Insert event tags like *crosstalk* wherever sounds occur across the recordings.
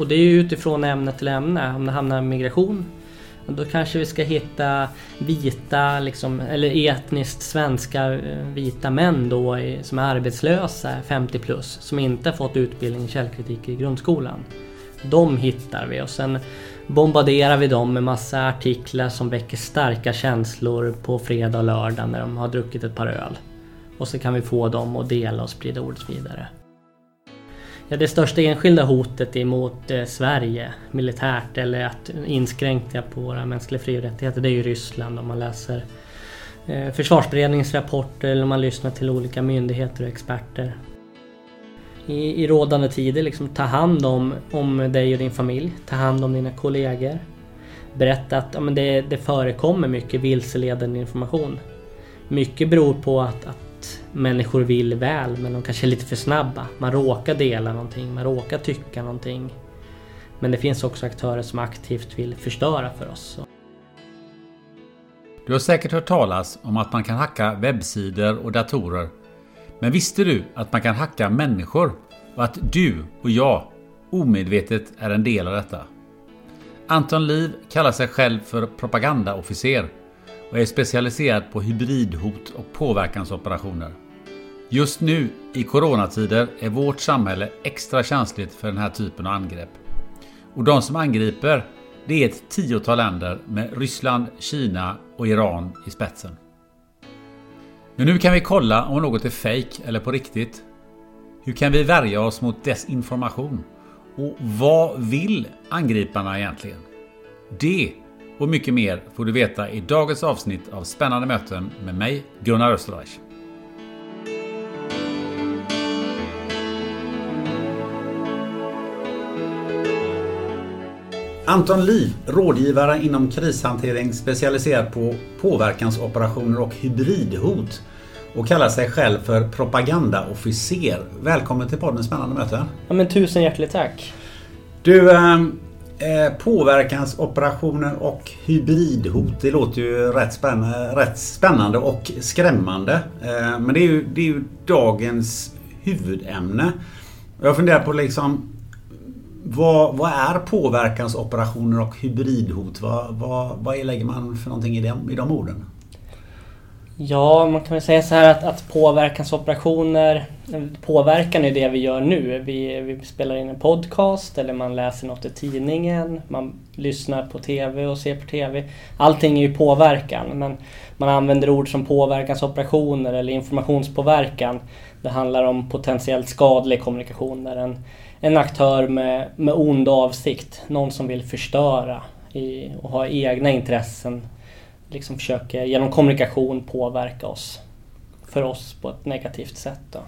Och det är ju utifrån ämne till ämne. Om det hamnar i migration då kanske vi ska hitta vita, liksom, eller etniskt svenska eh, vita män då som är arbetslösa, 50 plus, som inte har fått utbildning i källkritik i grundskolan. De hittar vi och sen bombarderar vi dem med massa artiklar som väcker starka känslor på fredag och lördag när de har druckit ett par öl. Och så kan vi få dem att dela och sprida ordet vidare. Ja, det största enskilda hotet emot eh, Sverige militärt eller att inskränka på våra mänskliga fri och rättigheter det är ju Ryssland om man läser eh, försvarsberedningens rapporter eller om man lyssnar till olika myndigheter och experter. I, i rådande tider, liksom, ta hand om, om dig och din familj. Ta hand om dina kollegor. Berätta att ja, men det, det förekommer mycket vilseledande information. Mycket beror på att, att människor vill väl men de kanske är lite för snabba. Man råkar dela någonting, man råkar tycka någonting. Men det finns också aktörer som aktivt vill förstöra för oss. Du har säkert hört talas om att man kan hacka webbsidor och datorer. Men visste du att man kan hacka människor och att du och jag omedvetet är en del av detta? Anton Liv kallar sig själv för propagandaofficer och är specialiserad på hybridhot och påverkansoperationer. Just nu i coronatider är vårt samhälle extra känsligt för den här typen av angrepp. Och de som angriper det är ett tiotal länder med Ryssland, Kina och Iran i spetsen. Men nu kan vi kolla om något är fejk eller på riktigt. Hur kan vi värja oss mot desinformation? Och vad vill angriparna egentligen? Det och mycket mer får du veta i dagens avsnitt av Spännande möten med mig, Gunnar Österreich. Anton Liv, rådgivare inom krishantering specialiserad på påverkansoperationer och hybridhot och kallar sig själv för propagandaofficer. Välkommen till podden Spännande möten. Ja, men tusen hjärtligt tack. Du, ehm, Eh, påverkansoperationer och hybridhot. Det låter ju rätt spännande, rätt spännande och skrämmande. Eh, men det är, ju, det är ju dagens huvudämne. Jag funderar på liksom vad, vad är påverkansoperationer och hybridhot? Vad, vad, vad lägger man för någonting i dem, i de orden? Ja, man kan väl säga så här att, att påverkansoperationer Påverkan är det vi gör nu. Vi, vi spelar in en podcast eller man läser något i tidningen. Man lyssnar på TV och ser på TV. Allting är ju påverkan men man använder ord som påverkansoperationer eller informationspåverkan. Det handlar om potentiellt skadlig kommunikation där en, en aktör med, med ond avsikt, någon som vill förstöra i, och ha egna intressen liksom försöker genom kommunikation påverka oss. För oss på ett negativt sätt. Då.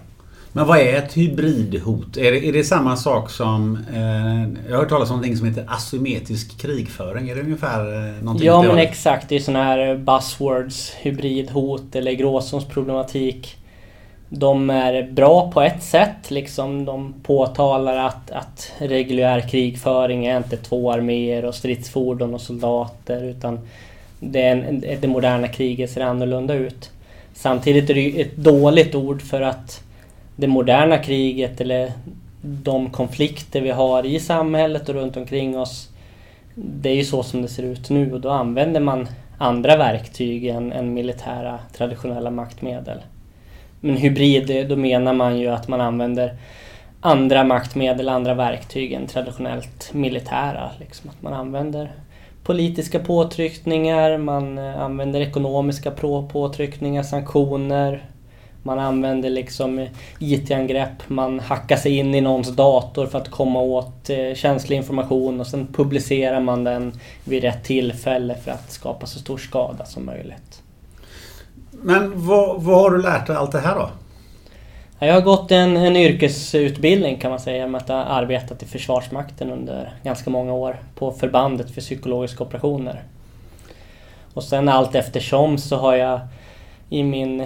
Men vad är ett hybridhot? Är det, är det samma sak som... Eh, jag har hört talas om någonting som heter asymmetrisk krigföring. Är det ungefär eh, någonting Ja men exakt. Det är sådana här buzzwords. Hybridhot eller gråzonsproblematik. De är bra på ett sätt. Liksom de påtalar att, att reguljär krigföring är inte två arméer och stridsfordon och soldater. Utan det, en, det moderna kriget ser annorlunda ut. Samtidigt är det ett dåligt ord för att det moderna kriget eller de konflikter vi har i samhället och runt omkring oss. Det är ju så som det ser ut nu och då använder man andra verktyg än, än militära traditionella maktmedel. Men hybrid, då menar man ju att man använder andra maktmedel, andra verktyg än traditionellt militära. Liksom att man använder politiska påtryckningar, man eh, använder ekonomiska påtryckningar, sanktioner. Man använder liksom eh, IT-angrepp, man hackar sig in i någons dator för att komma åt eh, känslig information och sen publicerar man den vid rätt tillfälle för att skapa så stor skada som möjligt. Men vad, vad har du lärt dig allt det här då? Jag har gått en, en yrkesutbildning kan man säga med att jag har arbetat i Försvarsmakten under ganska många år på förbandet för psykologiska operationer. Och sen allt eftersom så har jag i min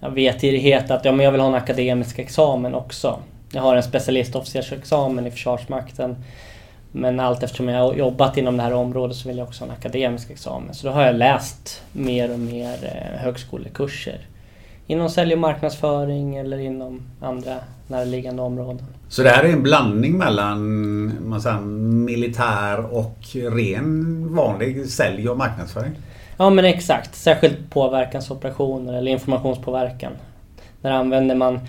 vetgirighet att ja, men jag vill ha en akademisk examen också. Jag har en specialistofficersexamen i Försvarsmakten. Men allt eftersom jag har jobbat inom det här området så vill jag också ha en akademisk examen. Så då har jag läst mer och mer eh, högskolekurser inom sälj och marknadsföring eller inom andra närliggande områden. Så det här är en blandning mellan man säger, militär och ren vanlig sälj och marknadsföring? Ja men exakt, särskilt påverkansoperationer eller informationspåverkan. Där använder man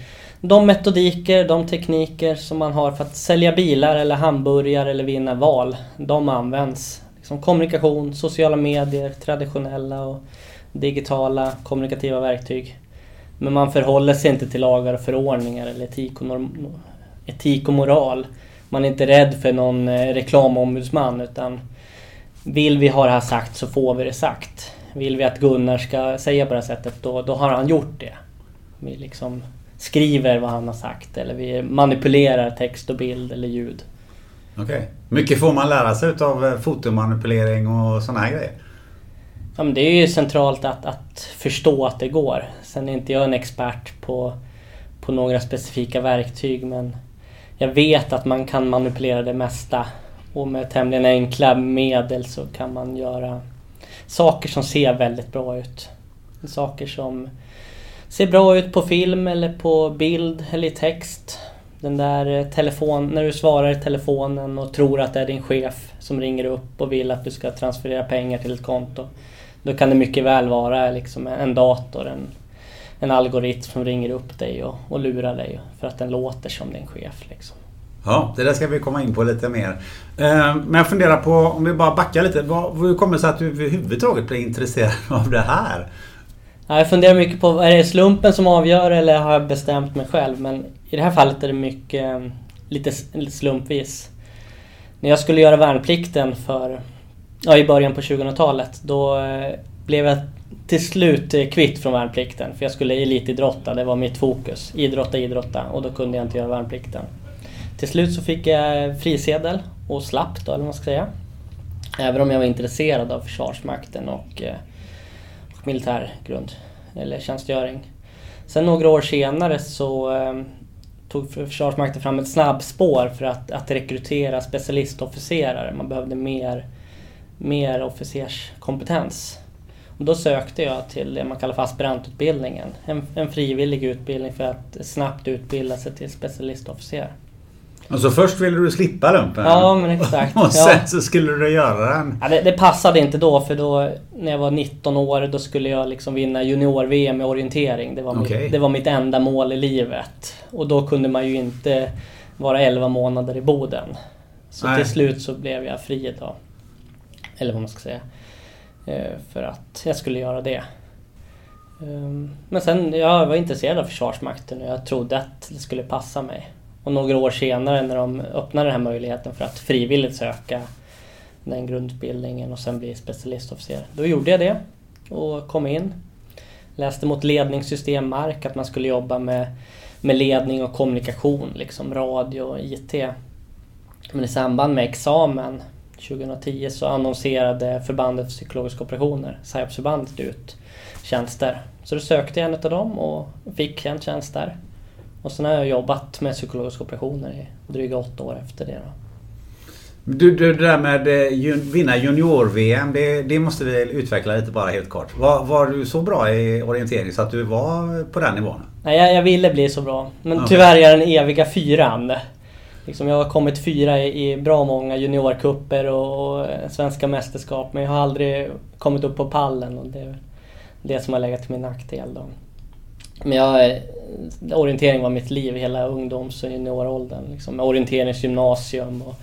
de metodiker, de tekniker som man har för att sälja bilar eller hamburgare eller vinna val. De används. Liksom kommunikation, sociala medier, traditionella och digitala kommunikativa verktyg. Men man förhåller sig inte till lagar och förordningar eller etik och, norm, etik och moral. Man är inte rädd för någon eh, reklamombudsman utan vill vi ha det här sagt så får vi det sagt. Vill vi att Gunnar ska säga på det här sättet då, då har han gjort det. Vi liksom skriver vad han har sagt eller vi manipulerar text och bild eller ljud. Okej. Okay. Mycket får man lära sig av eh, fotomanipulering och sådana här grejer? Ja, men det är ju centralt att, att förstå att det går. Sen är inte jag en expert på, på några specifika verktyg men jag vet att man kan manipulera det mesta och med tämligen enkla medel så kan man göra saker som ser väldigt bra ut. Saker som ser bra ut på film eller på bild eller i text. Den där eh, telefon, när du svarar i telefonen och tror att det är din chef som ringer upp och vill att du ska transferera pengar till ett konto. Då kan det mycket väl vara liksom en dator, en, en algoritm som ringer upp dig och, och lurar dig för att den låter som din chef. Liksom. Ja, det där ska vi komma in på lite mer. Eh, men jag funderar på, om vi bara backar lite. Hur kommer det sig att du överhuvudtaget blir intresserad *laughs* av det här? Jag funderar mycket på, är det slumpen som avgör eller har jag bestämt mig själv? Men i det här fallet är det mycket lite slumpvis. När jag skulle göra värnplikten för ja, i början på 2000-talet. Då eh, blev jag till slut eh, kvitt från värnplikten. För jag skulle elitidrotta, det var mitt fokus. Idrotta, idrotta. Och då kunde jag inte göra värnplikten. Till slut så fick jag frisedel och slapp då, eller vad man ska säga. Även om jag var intresserad av Försvarsmakten och, eh, och militärgrund, eller tjänstgöring. Sen några år senare så eh, tog Försvarsmakten fram ett snabbspår för att, att rekrytera specialistofficerare. Man behövde mer mer officerskompetens. Då sökte jag till det man kallar för aspirantutbildningen. En, en frivillig utbildning för att snabbt utbilda sig till specialistofficer. Alltså först ville du slippa lumpen? Ja, men exakt. *laughs* och sen ja. så skulle du göra den? Ja, det, det, passade inte då för då när jag var 19 år då skulle jag liksom vinna junior-VM i orientering. Det var, okay. mitt, det var mitt enda mål i livet. Och då kunde man ju inte vara 11 månader i Boden. Så Nej. till slut så blev jag fri då. Eller vad man ska säga. Eh, för att jag skulle göra det. Ehm, men sen, jag var intresserad av Försvarsmakten och jag trodde att det skulle passa mig. Och några år senare när de öppnade den här möjligheten för att frivilligt söka den grundutbildningen och sen bli specialistofficer. Då gjorde jag det och kom in. Läste mot ledningssystem mark, att man skulle jobba med, med ledning och kommunikation, liksom radio och IT. Men i samband med examen 2010 så annonserade förbandet för psykologiska operationer, SIOPS-förbandet, ut tjänster. Så då sökte jag en av dem och fick en tjänst där. Och sen har jag jobbat med psykologiska operationer i dryga åtta år efter det. Då. Du, du, det där med eh, vinna junior-VM, det, det, måste vi utveckla lite bara helt kort. Var, var, du så bra i orientering så att du var på den nivån? Nej, jag, jag ville bli så bra. Men okay. tyvärr är jag den eviga fyran. Liksom jag har kommit fyra i, i bra många juniorkupper och, och, eh, svenska mästerskap men jag har aldrig kommit upp på pallen och det är det som har legat till min nackdel. Då. Men jag, eh, orientering var mitt liv hela ungdoms och junioråldern. Liksom. Orienteringsgymnasium och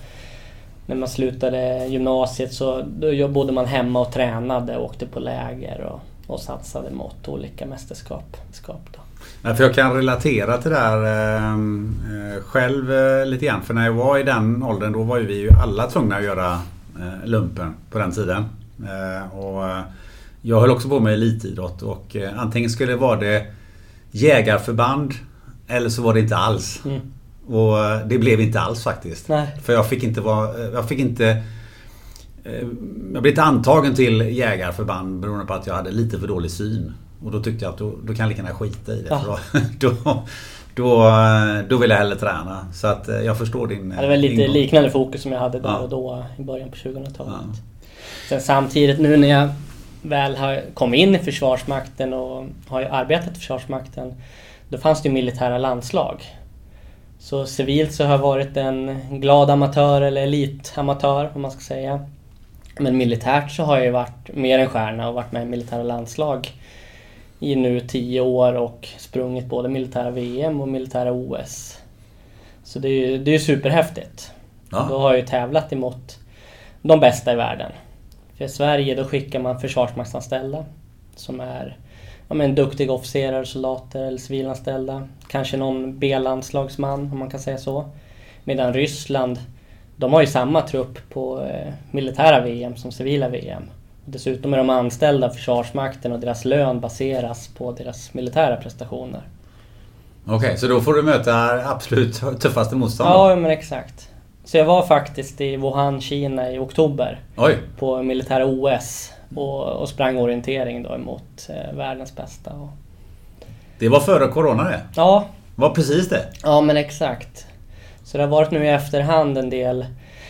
när man slutade gymnasiet så då bodde man hemma och tränade och åkte på läger och, och satsade mot olika mästerskap. Då. Ja, för jag kan relatera till det här ehm, eh, själv eh, lite grann. För när jag var i den åldern då var ju vi ju alla tvungna att göra eh, lumpen på den tiden. Eh, och eh, jag höll också på med elitidrott och eh, antingen skulle det vara det jägarförband eller så var det inte alls. Mm. Och det blev inte alls faktiskt. Nej. För jag fick inte vara... Jag fick inte... Jag blev inte antagen till jägarförband beroende på att jag hade lite för dålig syn. Och då tyckte jag att då, då kan jag lika gärna skita i det. Ja. Då, *laughs* då, då, då vill jag hellre träna. Så att eh, jag förstår din Det var lite ingång. liknande fokus som jag hade där ja. och då i början på 2000-talet. Ja. Sen samtidigt nu när jag väl har kommit in i Försvarsmakten och har arbetat i Försvarsmakten. Då fanns det ju militära landslag. Så civilt så har jag varit en glad amatör eller elitamatör om man ska säga. Men militärt så har jag ju varit mer en stjärna och varit med i militära landslag i nu tio år och sprungit både militära VM och militära OS. Så det är ju det är superhäftigt. Ja. Då har jag ju tävlat emot de bästa i världen. För i Sverige då skickar man försvarsmaktsanställda som är ja, men, duktiga officerare, soldater eller civilanställda. Kanske någon B-landslagsman om man kan säga så. Medan Ryssland, de har ju samma trupp på eh, militära VM som civila VM. Dessutom är de anställda av Försvarsmakten och deras lön baseras på deras militära prestationer. Okej, okay, så då får du möta absolut tuffaste motstånd? Ja, men exakt. Så jag var faktiskt i Wuhan, Kina i oktober. Oj. På militära OS. Och, och sprang orientering då emot eh, världens bästa. Och... Det var före Corona det? Ja. Var precis det? Ja, men exakt. Så det har varit nu i efterhand en del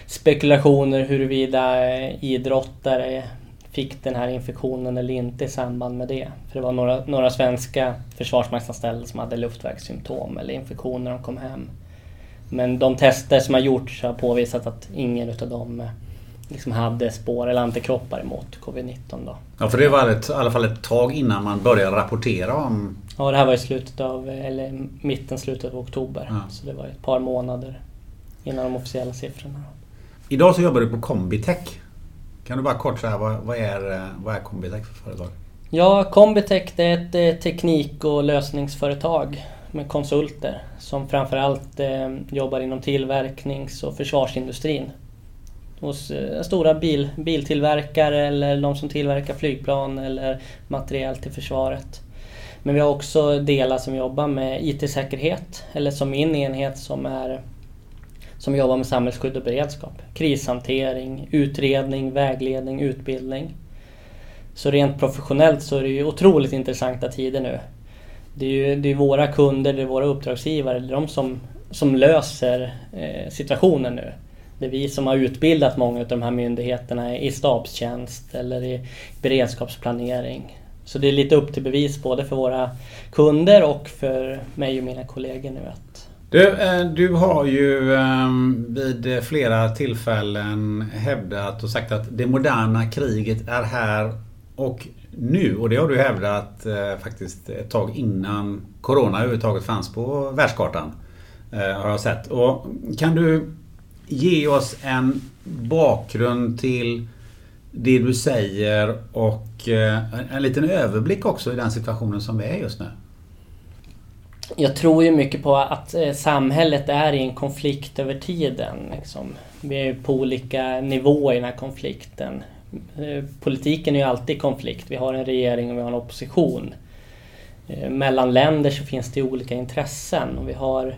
spekulationer huruvida eh, idrottare fick den här infektionen eller inte i samband med det. För det var några, några svenska försvarsmaktsanställda som hade luftvägssymptom eller infektion när de kom hem. Men de tester som har gjorts har påvisat att ingen utav dem eh, liksom hade spår eller antikroppar emot covid-19. Då. Ja, för det var ett, i alla fall ett tag innan man började rapportera om... Ja, det här var i slutet av, eller mitten, slutet av oktober. Ja. Så det var ett par månader innan de officiella siffrorna. Idag så jobbar du på Combitech. Kan du bara kort säga vad, vad, är, eh, vad är Combitech för företag? Ja, Combitech är ett eh, teknik och lösningsföretag med konsulter som framförallt eh, jobbar inom tillverknings och försvarsindustrin. Hos eh, stora bil, biltillverkare eller de som tillverkar flygplan eller materiel till försvaret. Men vi har också delar som jobbar med IT-säkerhet eller som min enhet som är som jobbar med samhällsskydd och beredskap. Krishantering, utredning, vägledning, utbildning. Så rent professionellt så är det ju otroligt intressanta tider nu. Det är ju det är våra kunder, det är våra uppdragsgivare, det är de som, som löser eh, situationen nu. Det är vi som har utbildat många av de här myndigheterna i stabstjänst eller i beredskapsplanering. Så det är lite upp till bevis både för våra kunder och för mig och mina kollegor nu att du, eh, du har ju ehm, vid flera tillfällen hävdat och sagt att det moderna kriget är här och nu. Och det har du hävdat eh, faktiskt ett tag innan Corona överhuvudtaget fanns på världskartan. Eh, har jag sett. Och kan du ge oss en bakgrund till det du säger och en liten överblick också i den situationen som vi är just nu? Jag tror ju mycket på att eh, samhället är i en konflikt över tiden. Liksom. Vi är på olika nivåer i den här konflikten. Eh, politiken är ju alltid i konflikt. Vi har en regering och vi har en opposition. Eh, mellan länder så finns det olika intressen och vi har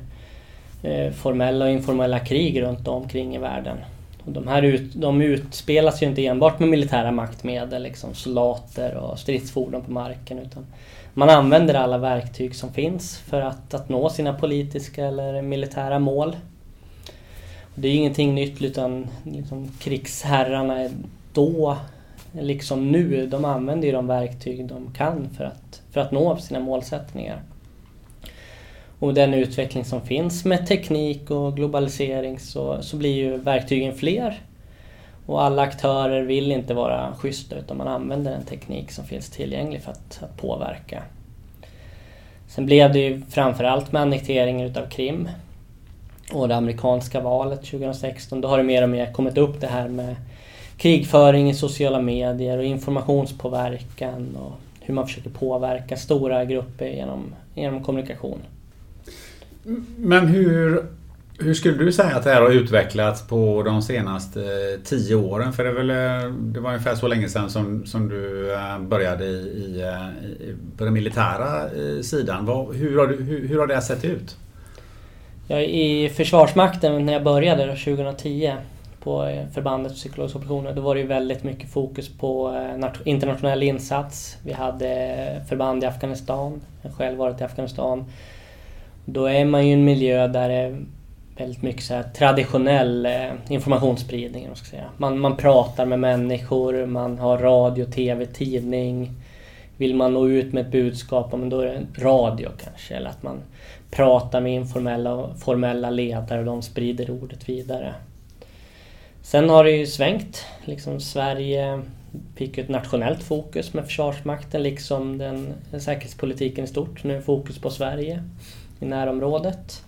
formella och informella krig runt omkring i världen. Och de här ut, de utspelas ju inte enbart med militära maktmedel, liksom soldater och stridsfordon på marken. utan man använder alla verktyg som finns för att, att nå sina politiska eller militära mål. Det är ingenting nytt utan liksom, krigsherrarna då, liksom nu, de använder ju de verktyg de kan för att, för att nå sina målsättningar. Och den utveckling som finns med teknik och globalisering så, så blir ju verktygen fler. Och alla aktörer vill inte vara schyssta utan man använder den teknik som finns tillgänglig för att, att påverka. Sen blev det ju framförallt med annekteringen utav Krim och det amerikanska valet 2016. Då har det mer och mer kommit upp det här med krigföring i sociala medier och informationspåverkan och hur man försöker påverka stora grupper genom, genom kommunikation. Men hur, hur skulle du säga att det här har utvecklats på de senaste eh, tio åren? För det, väl, eh, det var ungefär så länge sedan som, som du eh, började i, i, på den militära sidan. Vad, hur, har, hur, hur har det sett ut? Ja, I Försvarsmakten när jag började 2010 på eh, förbandet psykologiska operationer, då var det ju väldigt mycket fokus på internationell insats. Vi hade förband i Afghanistan, jag har själv varit i Afghanistan. Då är man ju i en miljö där det väldigt mycket så traditionell eh, informationsspridning. Man, ska säga. Man, man pratar med människor, man har radio, TV, tidning. Vill man nå ut med ett budskap, men då är det radio kanske. Eller att man pratar med informella och formella ledare och de sprider ordet vidare. Sen har det ju svängt. Liksom Sverige fick ett nationellt fokus med Försvarsmakten liksom den, den säkerhetspolitiken i stort. Nu är fokus på Sverige i närområdet.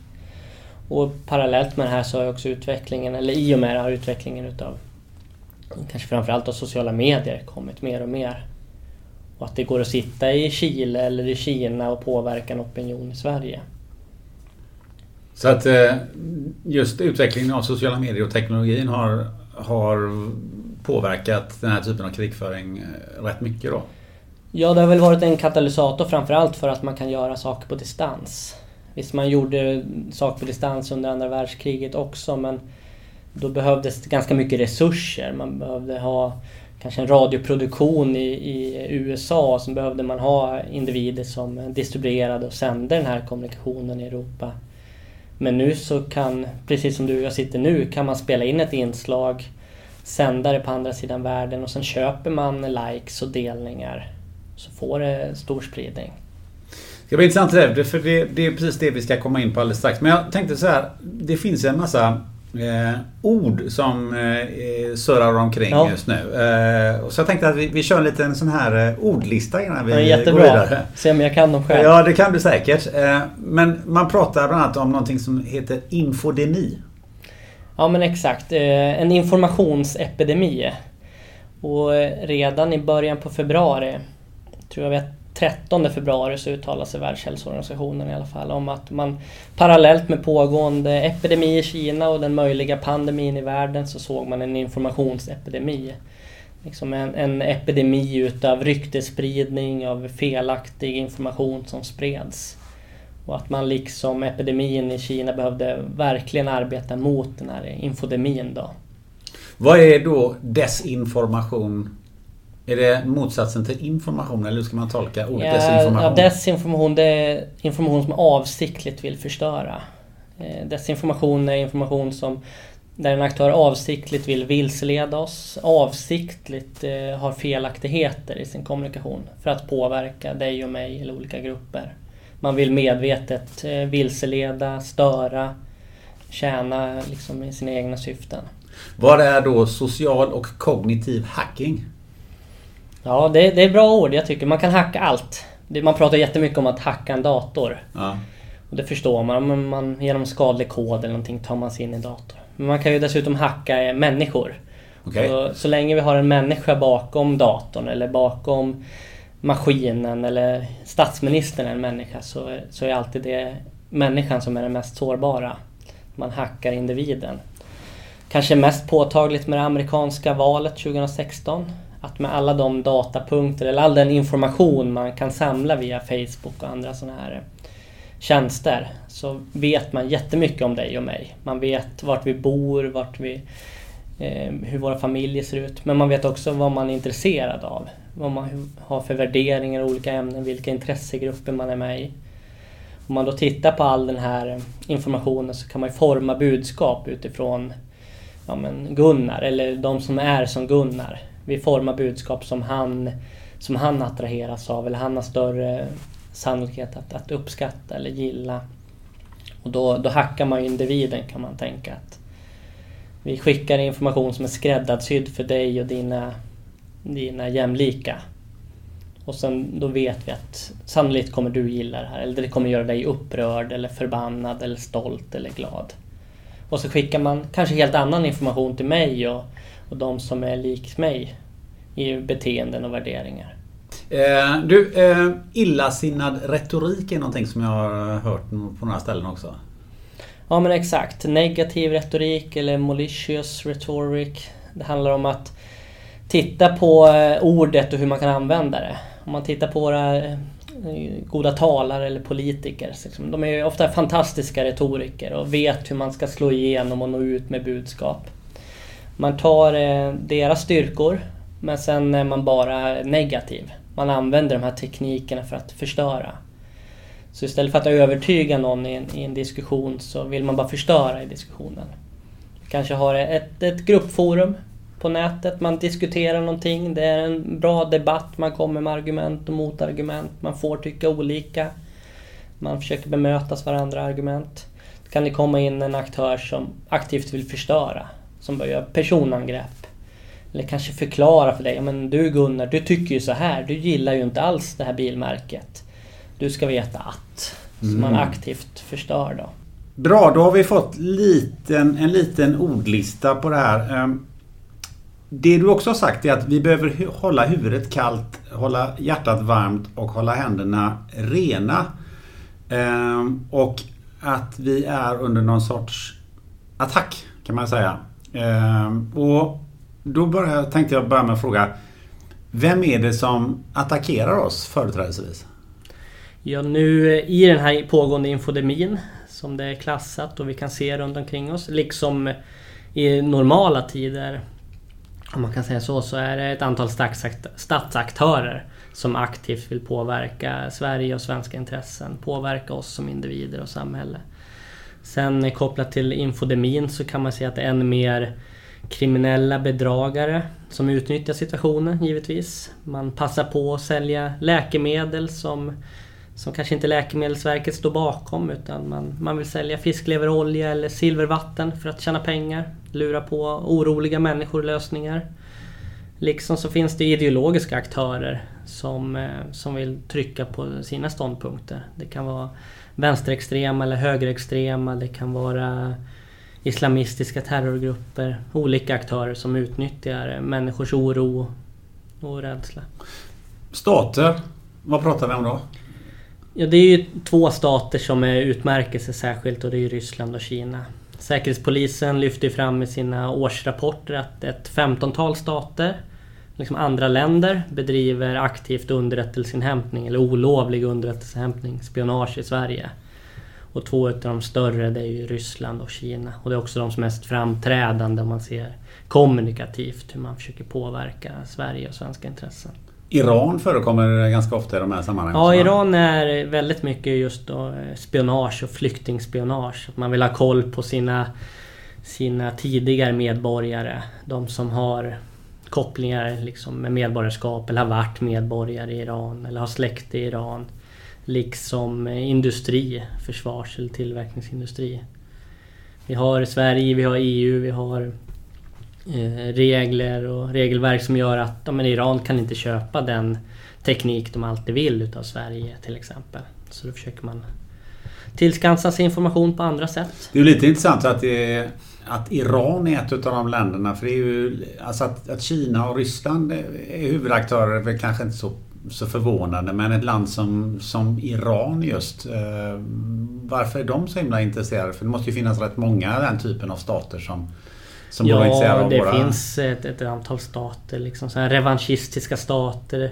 Och parallellt med det här så har också utvecklingen, eller i och med det har utvecklingen utav kanske framförallt av sociala medier kommit mer och mer. Och att det går att sitta i Chile eller i Kina och påverka en opinion i Sverige. Så att eh, just utvecklingen av sociala medier och teknologin har, har påverkat den här typen av krigföring eh, rätt mycket då? Ja, det har väl varit en katalysator framförallt för att man kan göra saker på distans. Visst, man gjorde saker på distans under andra världskriget också men då behövdes ganska mycket resurser. Man behövde ha kanske en radioproduktion i, i USA. Så behövde man ha individer som distribuerade och sände den här kommunikationen i Europa. Men nu så kan, precis som du och jag sitter nu, kan man spela in ett inslag, sända det på andra sidan världen och sen köper man likes och delningar. Så får det stor spridning. Det ska bli intressant det, för det, det, är precis det vi ska komma in på alldeles strax. Men jag tänkte så här, det finns en massa eh, ord som eh, surrar omkring ja. just nu. Eh, så jag tänkte att vi, vi kör en liten sån här eh, ordlista innan vi ja, jättebra. går vidare. Se om jag kan dem själv. Ja, det kan du säkert. Eh, men man pratar bland annat om någonting som heter infodemi. Ja, men exakt. Eh, en informationsepidemi. Och redan i början på februari, tror jag vet 13 februari så uttalar sig Världshälsoorganisationen i alla fall om att man parallellt med pågående epidemi i Kina och den möjliga pandemin i världen så såg man en informationsepidemi. Liksom en, en epidemi utav ryktespridning av felaktig information som spreds. Och att man liksom epidemin i Kina behövde verkligen arbeta mot den här infodemin då. Vad är då desinformation är det motsatsen till information eller hur ska man tolka ordet ja, desinformation? Ja, desinformation det är information som avsiktligt vill förstöra. Eh, desinformation är information som där en aktör avsiktligt vill vilseleda oss, avsiktligt eh, har felaktigheter i sin kommunikation för att påverka dig och mig eller olika grupper. Man vill medvetet eh, vilseleda, störa, tjäna liksom i sina egna syften. Vad är då social och kognitiv hacking? Ja, det, det är bra ord. Jag tycker man kan hacka allt. Man pratar jättemycket om att hacka en dator. Ja. Och det förstår man. man, man genom skadlig kod eller någonting tar man sig in i datorn. Men man kan ju dessutom hacka människor. Okay. Så, så länge vi har en människa bakom datorn eller bakom maskinen eller statsministern är en människa så, så är alltid det människan som är den mest sårbara. Man hackar individen. Kanske mest påtagligt med det amerikanska valet 2016 att med alla de datapunkter eller all den information man kan samla via Facebook och andra sådana här eh, tjänster så vet man jättemycket om dig och mig. Man vet vart vi bor, vart vi, eh, hur våra familjer ser ut. Men man vet också vad man är intresserad av. Vad man har för värderingar i olika ämnen, vilka intressegrupper man är med i. Om man då tittar på all den här eh, informationen så kan man forma budskap utifrån ja, men Gunnar, eller de som är som Gunnar. Vi formar budskap som han, som han attraheras av, eller han har större sannolikhet att, att uppskatta eller gilla. Och då, då hackar man ju individen kan man tänka. att Vi skickar information som är skräddarsydd för dig och dina, dina jämlika. Och sen då vet vi att sannolikt kommer du gilla det här. Eller det kommer göra dig upprörd eller förbannad eller stolt eller glad. Och så skickar man kanske helt annan information till mig och, och de som är lik mig i beteenden och värderingar. Eh, du, eh, illasinnad retorik är någonting som jag har hört på några ställen också. Ja men exakt. Negativ retorik eller malicious rhetoric. Det handlar om att titta på eh, ordet och hur man kan använda det. Om man tittar på våra eh, goda talare eller politiker. Liksom, de är ofta fantastiska retoriker och vet hur man ska slå igenom och nå ut med budskap. Man tar eh, deras styrkor men sen är man bara negativ. Man använder de här teknikerna för att förstöra. Så istället för att övertyga någon i en, i en diskussion så vill man bara förstöra i diskussionen. Kanske har ett, ett gruppforum på nätet, man diskuterar någonting, det är en bra debatt, man kommer med argument och motargument, man får tycka olika. Man försöker bemötas varandra argument. Då kan det komma in en aktör som aktivt vill förstöra, som börjar personangrepp. Eller kanske förklara för dig, men du Gunnar, du tycker ju så här, du gillar ju inte alls det här bilmärket. Du ska veta att. Så man Mm. aktivt förstör då. Bra, då har vi fått liten, en liten ordlista på det här. Ehm, Det du också har sagt är att vi behöver hålla huvudet kallt, hålla hjärtat varmt och hålla händerna rena. Ehm, Och att vi är under någon sorts attack kan man säga. Ehm, och då började, tänkte jag börja med att fråga Vem är det som attackerar oss företrädesvis? Ja, nu eh, i den här pågående infodemin som det är klassat och vi kan se runt omkring oss, liksom i normala tider, om man kan säga så, så är det ett antal statsaktörer som aktivt vill påverka Sverige och svenska intressen, påverka oss som individer och samhälle. Sen eh, kopplat till infodemin så kan man säga att det är än mer kriminella bedragare som utnyttjar situationen givetvis. Man passar på att sälja läkemedel som, som kanske inte Läkemedelsverket står bakom utan man, man vill sälja fiskleverolja eller silvervatten för att tjäna pengar. Lura på oroliga människor lösningar. Liksom så finns det ideologiska aktörer som, eh, som vill trycka på sina ståndpunkter. Det kan vara vänsterextrema eller högerextrema. Det kan vara islamistiska terrorgrupper. Olika aktörer som utnyttjar människors oro och rädsla. Stater, vad pratar vi om då? Ja, det är ju två stater som är utmärker sig särskilt och det är Ryssland och Kina. Säkerhetspolisen lyfter fram i sina årsrapporter att ett 15-tal stater, liksom andra länder, bedriver aktivt underrättelseinhämtning eller olovlig underrättelseinhämtning, spionage i Sverige. Och två av de större det är ju Ryssland och Kina. Och det är också de som är mest framträdande om man ser kommunikativt hur man försöker påverka Sverige och svenska intressen. Iran förekommer ganska ofta i de här sammanhangen. Ja, Iran är väldigt mycket just då eh, spionage och flyktingspionage. Att man vill ha koll på sina, sina tidigare medborgare. De som har kopplingar liksom med medborgarskap eller har varit medborgare i Iran eller har släkt i Iran. Liksom industri, försvars eller tillverkningsindustri. Vi har Sverige, vi har EU, vi har eh, regler och regelverk som gör att ja, men Iran kan inte köpa den teknik de alltid vill utav Sverige till exempel. Så då försöker man tillskansa sig information på andra sätt. Det är lite intressant att, det, är att Iran är ett av de länderna. För det är ju, alltså att, att Kina och Ryssland är huvudaktörer är väl kanske inte så, så förvånande. Men ett land som, som Iran just. Eh, varför är de så himla intresserade? För det måste ju finnas rätt många den typen av stater som, som Ja, det våra... finns ett, ett antal stater, liksom så revanschistiska stater.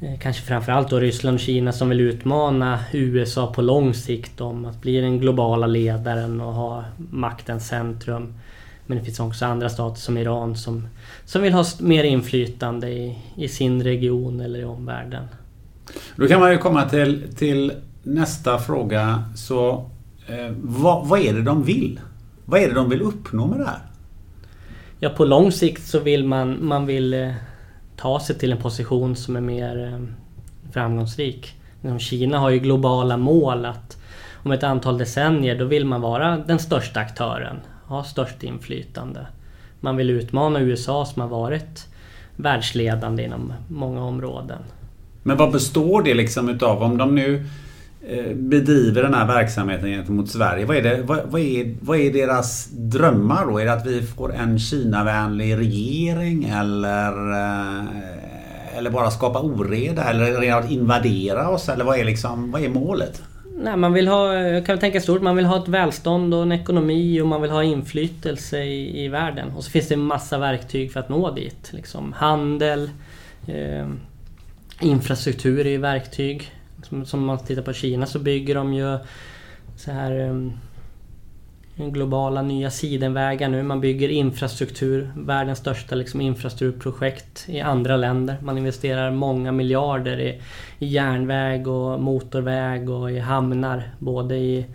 Eh, Kanske framförallt då Ryssland och Kina som vill utmana USA på lång sikt om att bli den globala ledaren och ha maktens centrum. Men det finns också andra stater som Iran som, som vill ha mer inflytande i, i sin region eller i omvärlden. Då kan man ju komma till, till nästa fråga så eh, vad, vad är det de vill? Vad är det de vill uppnå med det här? Ja, på lång sikt så vill man, man vill eh, ta sig till en position som är mer eh, framgångsrik. Liksom, Kina har ju globala mål att om ett antal decennier då vill man vara den största aktören, ha störst inflytande. Man vill utmana USA som har varit världsledande inom många områden. Men vad består det liksom utav? Om de nu Eh, bedriver den här verksamheten gentemot Sverige. Vad är, det, vad, vad, är, vad är deras drömmar då? Är det att vi får en Kina-vänlig regering eller, eh, eller bara skapa oreda? Eller att invadera oss? Eller vad är, liksom, vad är målet? Nej, man vill ha, jag kan tänka stort, man vill ha ett välstånd och en ekonomi och man vill ha inflytelse i, i världen. Och så finns det en massa verktyg för att nå dit. Liksom handel, eh, infrastruktur är ju verktyg. Som, som man tittar på Kina så bygger de ju så här um, globala nya sidenvägar nu. Man bygger infrastruktur, världens största liksom, infrastrukturprojekt i andra länder. Man investerar många miljarder i, i järnväg och motorväg och i hamnar. Både i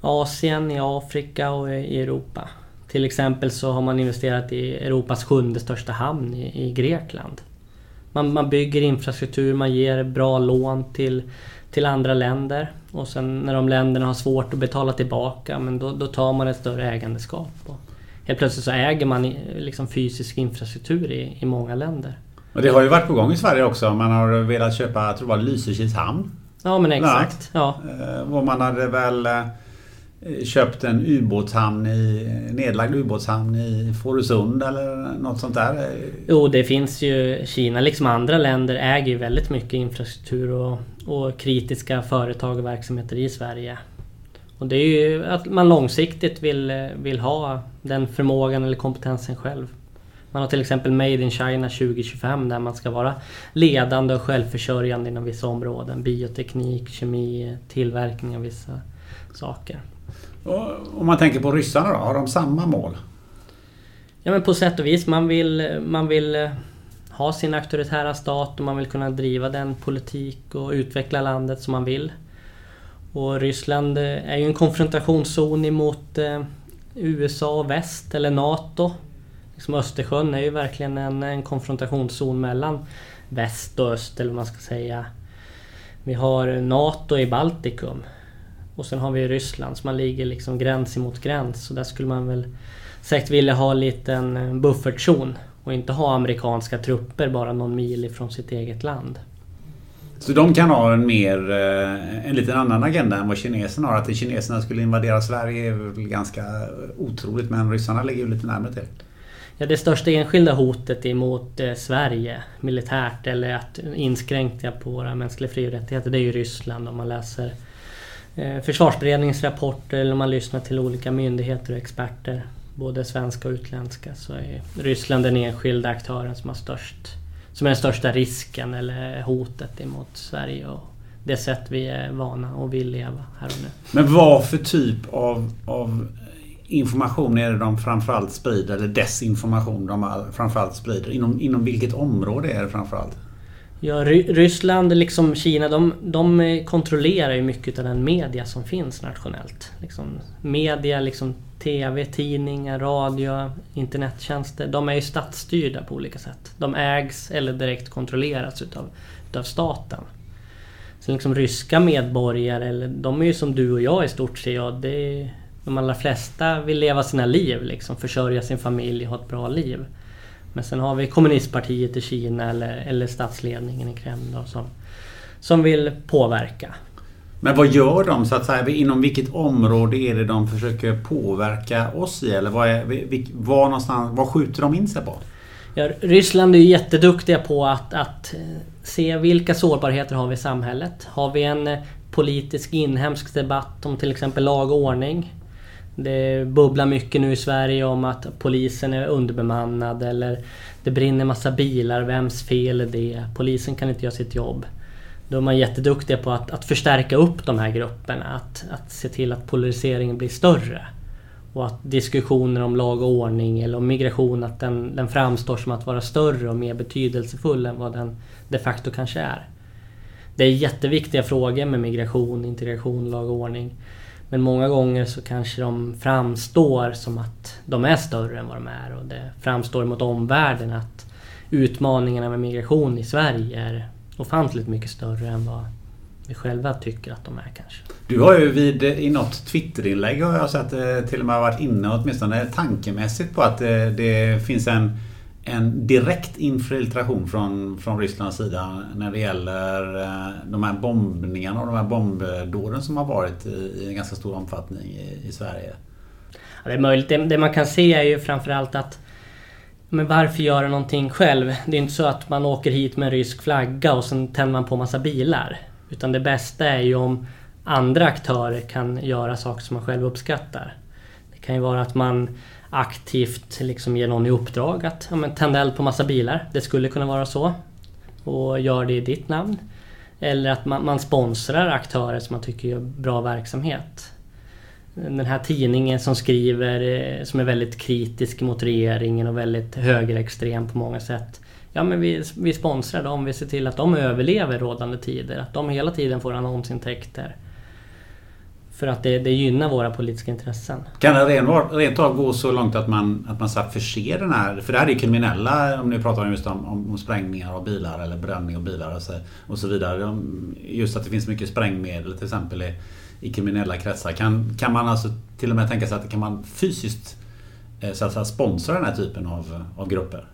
Asien, i Afrika och i Europa. Till exempel så har man investerat i Europas sjunde största hamn i, i Grekland. Man, man bygger infrastruktur, man ger bra lån till, till andra länder. Och sen när de länderna har svårt att betala tillbaka, men då, då tar man ett större ägandeskap. Och helt plötsligt så äger man liksom fysisk infrastruktur i, i många länder. Och det har ju varit på gång i Sverige också. Man har velat köpa, jag tror det var Lysekils hamn. Ja men exakt. Ja. Eh, och man hade väl eh, Eh, köpt en ubåtshamn i, nedlagd ubåtshamn i Fårösund eller något sånt där? Jo, det finns ju... Kina liksom andra länder äger ju väldigt mycket infrastruktur och, och kritiska företag och verksamheter i Sverige. Och det är ju att man långsiktigt vill, vill ha den förmågan eller kompetensen själv. Man har till exempel Made in China 2025 där man ska vara ledande och självförsörjande inom vissa områden. Bioteknik, kemi, tillverkning av vissa saker. Om man tänker på ryssarna då, har de samma mål? Ja men på sätt och vis. Man vill, man vill eh, ha sin auktoritära stat och man vill kunna driva den politik och utveckla landet som man vill. Och Ryssland eh, är ju en konfrontationszon emot eh, USA och väst, eller NATO. Liksom Östersjön är ju verkligen en, en konfrontationszon mellan väst och öst, eller vad man ska säga. Vi har NATO i Baltikum. Och sen har vi Ryssland, så man ligger liksom gräns emot gräns. Så där skulle man väl säkert vilja ha en liten eh, buffertzon. Och inte ha amerikanska trupper bara någon mil ifrån sitt eget land. Så de kan ha en mer, eh, en liten annan agenda än vad kineserna har? Att kineserna skulle invadera Sverige är väl ganska otroligt men ryssarna ligger ju lite närmare till. Ja, det största enskilda hotet emot eh, Sverige militärt eller att inskränka på våra mänskliga fri och rättigheter det är ju Ryssland om man läser Eh, försvarsberedningens rapporter eller om man lyssnar till olika myndigheter och experter, både svenska och utländska, så är Ryssland den enskilda aktören som har störst som är den största risken eller hotet emot Sverige och det sätt vi är vana och vill leva här och nu. Men vad för typ av, av information är det de framförallt sprider, eller desinformation de framförallt sprider? Inom, inom vilket område är det framförallt? Ja, Ryssland liksom Kina de, de kontrollerar ju mycket av den media som finns nationellt. Liksom, media, liksom TV, tidningar, radio, internettjänster. De är ju statsstyrda på olika sätt. De ägs eller direkt kontrolleras utav, utav staten. Så liksom ryska medborgare, eller, de är ju som du och jag i stort sett. Ja, det de allra flesta vill leva sina liv, liksom, försörja sin familj, ha ett bra liv. Men sen har vi kommunistpartiet i Kina eller, eller statsledningen i Kreml då, som, som vill påverka. Men vad gör de så att säga? Inom vilket område är det de försöker påverka oss i? Eller vad, är, var någonstans, vad skjuter de in sig på? Ja, Ryssland är ju jätteduktiga på att, att eh, se vilka sårbarheter har vi i samhället. Har vi en eh, politisk inhemsk debatt om till exempel lag och ordning det bubblar mycket nu i Sverige om att polisen är underbemannad eller det brinner massa bilar, vems fel är det? Polisen kan inte göra sitt jobb. Då är man jätteduktiga på att, att förstärka upp de här grupperna, att, att se till att polariseringen blir större. Och att diskussioner om lag och ordning eller om migration, att den, den framstår som att vara större och mer betydelsefull än vad den de facto kanske är. det är jätteviktiga frågor med migration, integration, lag och ordning. Men många gånger så kanske de framstår som att de är större än vad de är och det framstår mot omvärlden att utmaningarna med migration i Sverige är ofantligt mycket större än vad vi själva tycker att de är kanske. Du har ju vid, eh, i något Twitterinlägg har jag sett eh, till och med varit inne åtminstone tankemässigt på att det, det finns en, en direkt infiltration från, från Rysslands sida när det gäller eh, de här bombningarna och de här bombdåden som har varit i, i en ganska stor omfattning i, i Sverige. Ja, det är möjligt. Det, det man kan se är ju framförallt att men varför göra någonting själv? Det är inte så att man åker hit med en rysk flagga och sen tänder man på massa bilar. Utan det bästa är ju om andra aktörer kan göra saker som man själv uppskattar. Det kan ju vara att man aktivt liksom ger någon i uppdrag att ja, men, tända eld på massa bilar. Det skulle kunna vara så. Och gör det i ditt namn. Eller att man, man sponsrar aktörer som man tycker gör bra verksamhet. Den här tidningen som skriver, eh, som är väldigt kritisk mot regeringen och väldigt högerextrem på många sätt ja, men vi, vi sponsrar dem, vi ser till att de överlever rådande tider. Att de hela tiden får annonsintäkter. För att det, det gynnar våra politiska intressen. Kan det rent, av gå så långt att man, att man så förser den här... För det här är kriminella, om ni pratar just om, om, om sprängningar av bilar eller bränning av bilar och så, och så vidare. Just att det finns mycket sprängmedel till exempel i, i kriminella kretsar. Kan, kan man alltså till och med tänka sig att kan man fysiskt eh, så att säga, sponsra den här typen av, av grupper?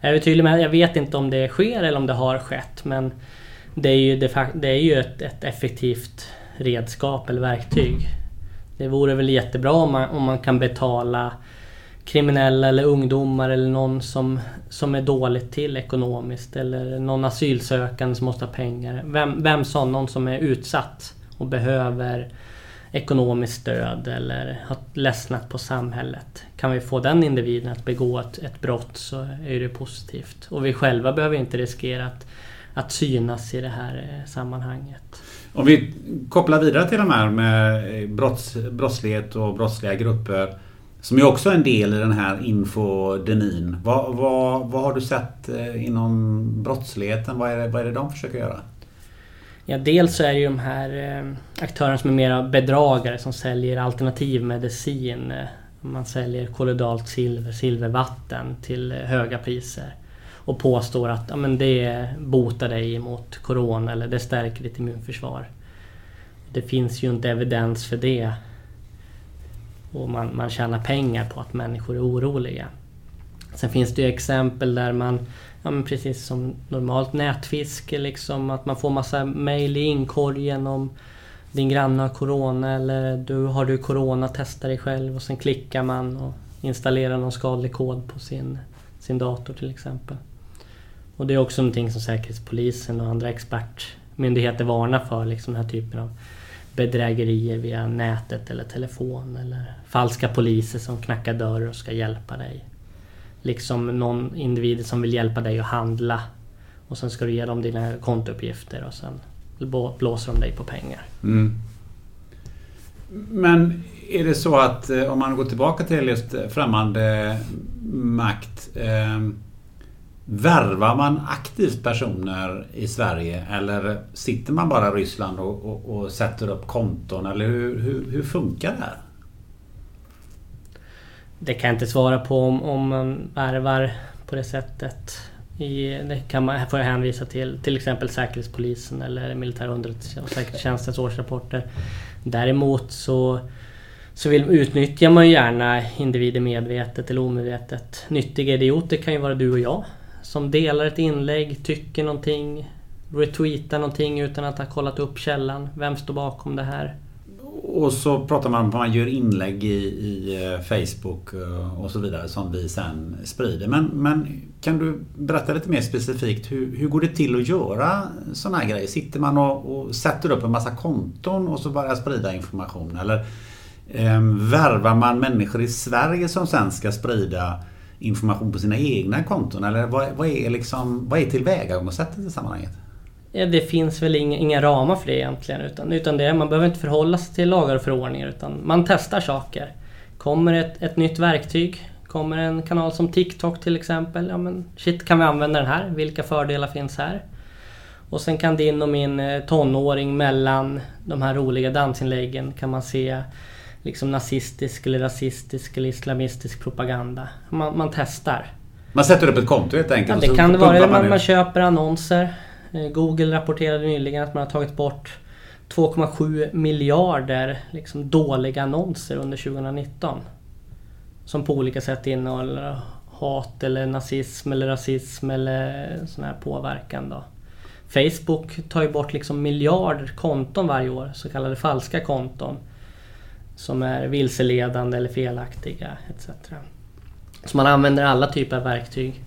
Jag är tydlig med jag vet inte om det sker eller om det har skett men det är ju, det är ju ett, ett effektivt redskap eller verktyg. Det vore väl jättebra om man, om man kan betala kriminella eller ungdomar eller någon som, som är dåligt till ekonomiskt eller någon asylsökande som måste ha pengar. Vem, vem som, någon som är utsatt och behöver ekonomiskt stöd eller har ledsnat på samhället. Kan vi få den individen att begå ett, ett brott så är det positivt. Och vi själva behöver inte riskera att, att synas i det här eh, sammanhanget. Om vi kopplar vidare till de här med eh, brotts, brottslighet och brottsliga grupper. Som är också en del i den här infodenin. Vad, vad, vad har du sett eh, inom brottsligheten? Vad är, det, vad är det de försöker göra? Ja, dels så är det ju de här eh, aktörerna som är mera bedragare som säljer alternativmedicin. Man säljer kolodalt silver, silvervatten till höga priser. Och påstår att ja, men det botar dig mot Corona eller det stärker ditt immunförsvar. Det finns ju inte evidens för det. Och man, man tjänar pengar på att människor är oroliga. Sen finns det ju exempel där man ja, men precis som normalt nätfiske liksom. Att man får massa mail i inkorgen om din granne har Corona eller du har du Corona, testa dig själv och sen klickar man och installerar någon skadlig kod på sin, sin dator till exempel. Och det är också någonting som Säkerhetspolisen och andra expertmyndigheter varnar för, liksom den här typen av bedrägerier via nätet eller telefon eller falska poliser som knackar dörr och ska hjälpa dig liksom någon individ som vill hjälpa dig att handla. Och sen ska du ge dem dina kontouppgifter och sen blåser de dig på pengar. Mm. Men är det så att eh, om man går tillbaka till just främmande makt. Eh, värvar man aktivt personer i Sverige eller sitter man bara i Ryssland och, och, och sätter upp konton? Eller hur, hur, hur funkar det här? Det kan jag inte svara på om, om man värvar på det sättet. I, det kan man, får jag hänvisa till till exempel Säkerhetspolisen eller Militär underrättelse och säkerhetstjänstens årsrapporter. Däremot så, så vill, utnyttjar man ju gärna individer medvetet eller omedvetet. Nyttiga idioter kan ju vara du och jag. Som delar ett inlägg, tycker någonting, retweetar någonting utan att ha kollat upp källan. Vem står bakom det här? Och så pratar man om att man gör inlägg i, i eh, Facebook eh, och så vidare som vi sen sprider. Men, men kan du berätta lite mer specifikt hur, hur går det till att göra sådana här grejer? Sitter man och, och, sätter upp en massa konton och så börjar sprida information? Eller eh, värvar man människor i Sverige som sen ska sprida information på sina egna konton? Eller vad, vad är, liksom, vad är tillvägagångssättet i sammanhanget? Ja, det finns väl inga, inga ramar för det egentligen. Utan, utan det, man behöver inte förhålla sig till lagar och förordningar utan man testar saker. Kommer ett, ett nytt verktyg, kommer en kanal som TikTok till exempel. Ja men shit, kan vi använda den här? Vilka fördelar finns här? Och sen kan din och min eh, tonåring mellan de här roliga dansinläggen kan man se liksom nazistisk eller rasistisk eller islamistisk propaganda. Man, man testar. Man sätter upp ett konto helt enkelt? Ja, det kan det vara. Eller man, man köper annonser. Eh, Google rapporterade nyligen att man har tagit bort 2,7 miljarder liksom dåliga annonser under 2019. Som på olika sätt innehåller hat eller nazism eller rasism eller sån här påverkan då. Facebook tar ju bort liksom miljarder konton varje år, så kallade falska konton. Som är vilseledande eller felaktiga etc. Så man använder alla typer av verktyg.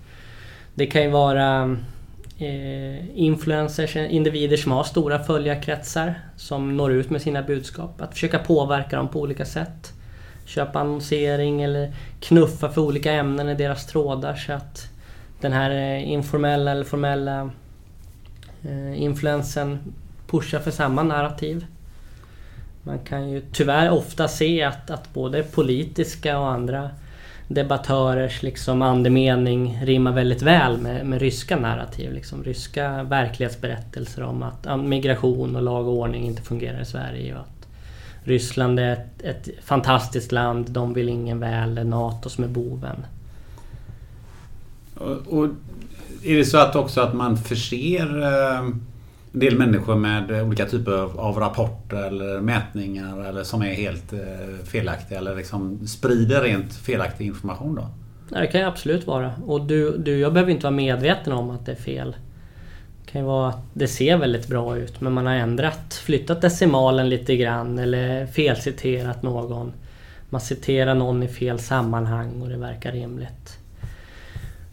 Det kan ju vara eh, influencers, individer som har stora följarkretsar som når ut med sina budskap. Att försöka påverka dem på olika sätt. Köpa annonsering eller knuffa för olika ämnen i deras trådar så att den här eh, informella eller formella eh, influensen pushar för samma narrativ. Man kan ju tyvärr ofta se att, att både politiska och andra debattörers liksom andemening rimmar väldigt väl med, med ryska narrativ. Liksom ryska verklighetsberättelser om att migration och lag och ordning inte fungerar i Sverige. Och att Ryssland är ett, ett fantastiskt land, de vill ingen väl, det är NATO som är boven. Och, och är det så att också att man förser eh, en del människor med olika typer av rapporter eller mätningar eller som är helt eh, felaktiga eller liksom sprider rent felaktig information då? Det kan ju absolut vara. Och du, du, jag behöver inte vara medveten om att det är fel. Det kan ju vara att det ser väldigt bra ut men man har ändrat, flyttat decimalen lite grann eller felciterat någon. Man citerar någon i fel sammanhang och det verkar rimligt.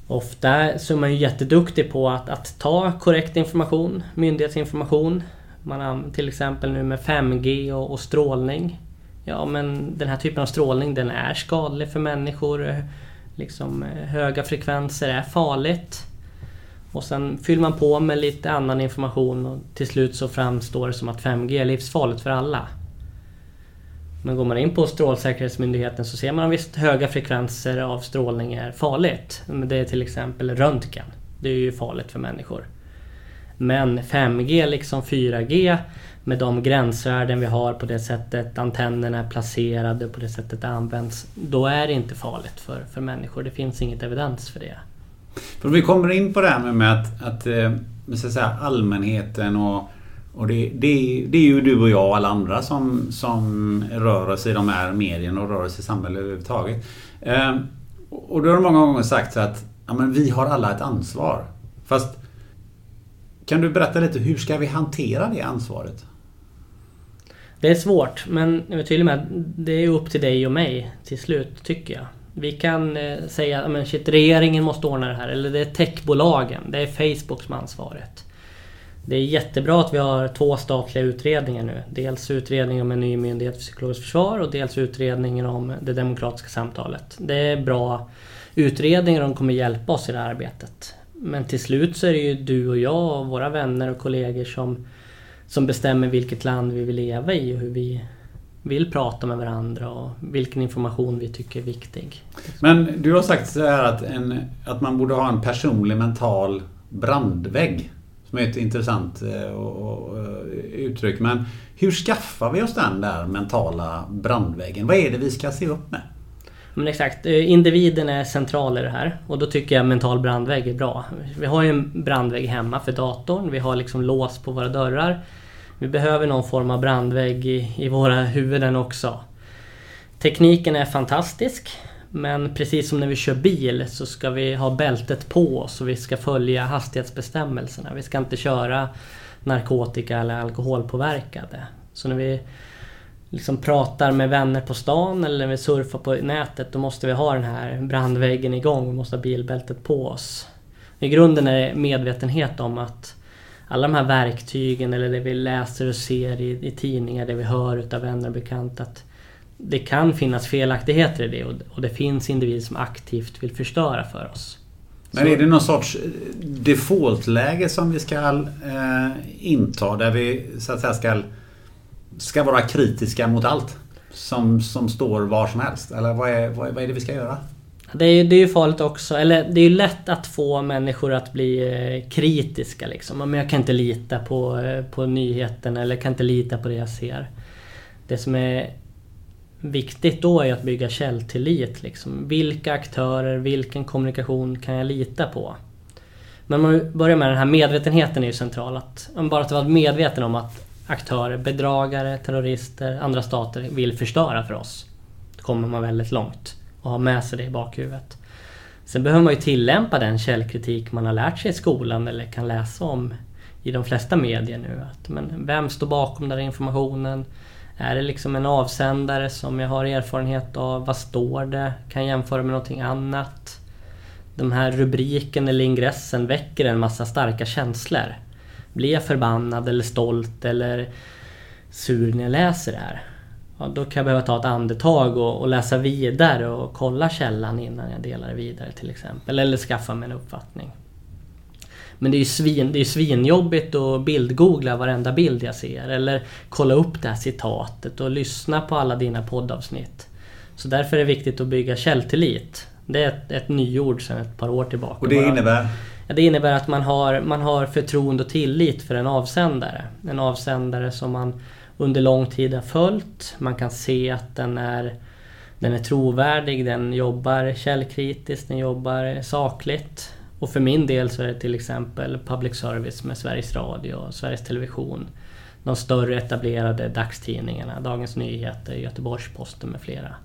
Ofta så är man ju jätteduktig på att, att ta korrekt information, myndighetsinformation. Man har till exempel nu med 5G och, och, strålning. Ja men den här typen av strålning den är skadlig för människor. Liksom, eh, höga frekvenser är farligt. Och sen fyller man på med lite annan information och till slut så framstår det som att 5G är livsfarligt för alla. Men går man in på Strålsäkerhetsmyndigheten så ser man visst höga frekvenser av strålning är farligt. Det är till exempel röntgen. Det är ju farligt för människor. Men 5G liksom 4G med de gränsvärden vi har på det sättet antennerna är placerade på det sättet det används. Då är det inte farligt för, för människor. Det finns inget evidens för det. För vi kommer in på det här med att, att, eh, så att säga, allmänheten och och det, det, det, är ju du och jag och alla andra som, som rör oss i de här medierna och rör oss i samhället överhuvudtaget. Eh, och då har det många gånger sagt att ja, men vi har alla ett ansvar. Fast kan du berätta lite, hur ska vi hantera det ansvaret? Det är svårt, men jag är tydlig med att det är upp till dig och mig till slut, tycker jag. Vi kan eh, säga att regeringen måste ordna det här, eller det är techbolagen, det är Facebook som har ansvaret. Det är jättebra att vi har två statliga utredningar nu. Dels utredningen om en ny myndighet för psykologiskt försvar och dels utredningen om det demokratiska samtalet. Det är bra utredningar och de kommer hjälpa oss i det här arbetet. Men till slut så är det ju du och jag och våra vänner och kollegor som, som bestämmer vilket land vi vill leva i och hur vi vill prata med varandra och vilken information vi tycker är viktig. Men du har sagt så här att, en, att man borde ha en personlig mental brandvägg. Som är ett intressant eh, eh, uttryck. Men hur skaffar vi oss den där mentala brandväggen? Vad är det vi ska se upp med? Men exakt, eh, individen är central i det här och då tycker jag mental brandvägg är bra. Vi har ju en brandvägg hemma för datorn, vi har liksom lås på våra dörrar. Vi behöver någon form av brandvägg i, i våra huvuden också. Tekniken är fantastisk men precis som när vi kör bil så ska vi ha bältet på oss och vi ska följa hastighetsbestämmelserna. Vi ska inte köra narkotika eller alkoholpåverkade. Så när vi liksom pratar med vänner på stan eller när vi surfar på nätet då måste vi ha den här brandväggen igång. Vi måste ha bilbältet på oss. I grunden är det medvetenhet om att alla de här verktygen eller det vi läser och ser i, i tidningar, det vi hör utav vänner och bekanta. Att det kan finnas felaktigheter i det och det finns individer som aktivt vill förstöra för oss. Men är det någon sorts defaultläge som vi ska eh, inta där vi så att säga ska, ska vara kritiska mot allt? Som, som står var som helst? Eller vad är, vad, vad är det vi ska göra? Det är, det är ju farligt också, eller det är ju lätt att få människor att bli eh, kritiska liksom. Men jag kan inte lita på, eh, på nyheten eller kan inte lita på det jag ser. Det som är viktigt då är att bygga källtillit. Liksom. Vilka aktörer, vilken kommunikation kan jag lita på? Men om man börjar med den här medvetenheten är ju central. Att, bara att vara medveten om att aktörer, bedragare, terrorister, andra stater vill förstöra för oss. Då kommer man väldigt långt och ha med sig det i bakhuvudet. Sen behöver man ju tillämpa den källkritik man har lärt sig i skolan eller kan läsa om i de flesta medier nu. Att, men vem står bakom den här informationen? Är det liksom en avsändare som jag har erfarenhet av? Vad står det? Kan jag jämföra med någonting annat? Den här rubriken eller ingressen väcker en massa starka känslor. Blir jag förbannad eller stolt eller sur när jag läser det här? Ja, då kan jag behöva ta ett andetag och, och, läsa vidare och kolla källan innan jag delar vidare till exempel. Eller skaffa mig en uppfattning. Men det är ju svin, det är svinjobbigt att bildgoogla varenda bild jag ser. Eller kolla upp det här citatet och lyssna på alla dina poddavsnitt. Så därför är det viktigt att bygga källtillit. Det är ett, ett nyord sedan ett par år tillbaka. Och det innebär? Ja, det innebär att man har, man har förtroende och tillit för en avsändare. En avsändare som man under lång tid har följt. Man kan se att den är, den är trovärdig, den jobbar källkritiskt, den jobbar sakligt. Och för min del så är det till exempel public service med Sveriges Radio och Sveriges Television. De större etablerade dagstidningarna, Dagens Nyheter, Göteborgs-Posten med flera.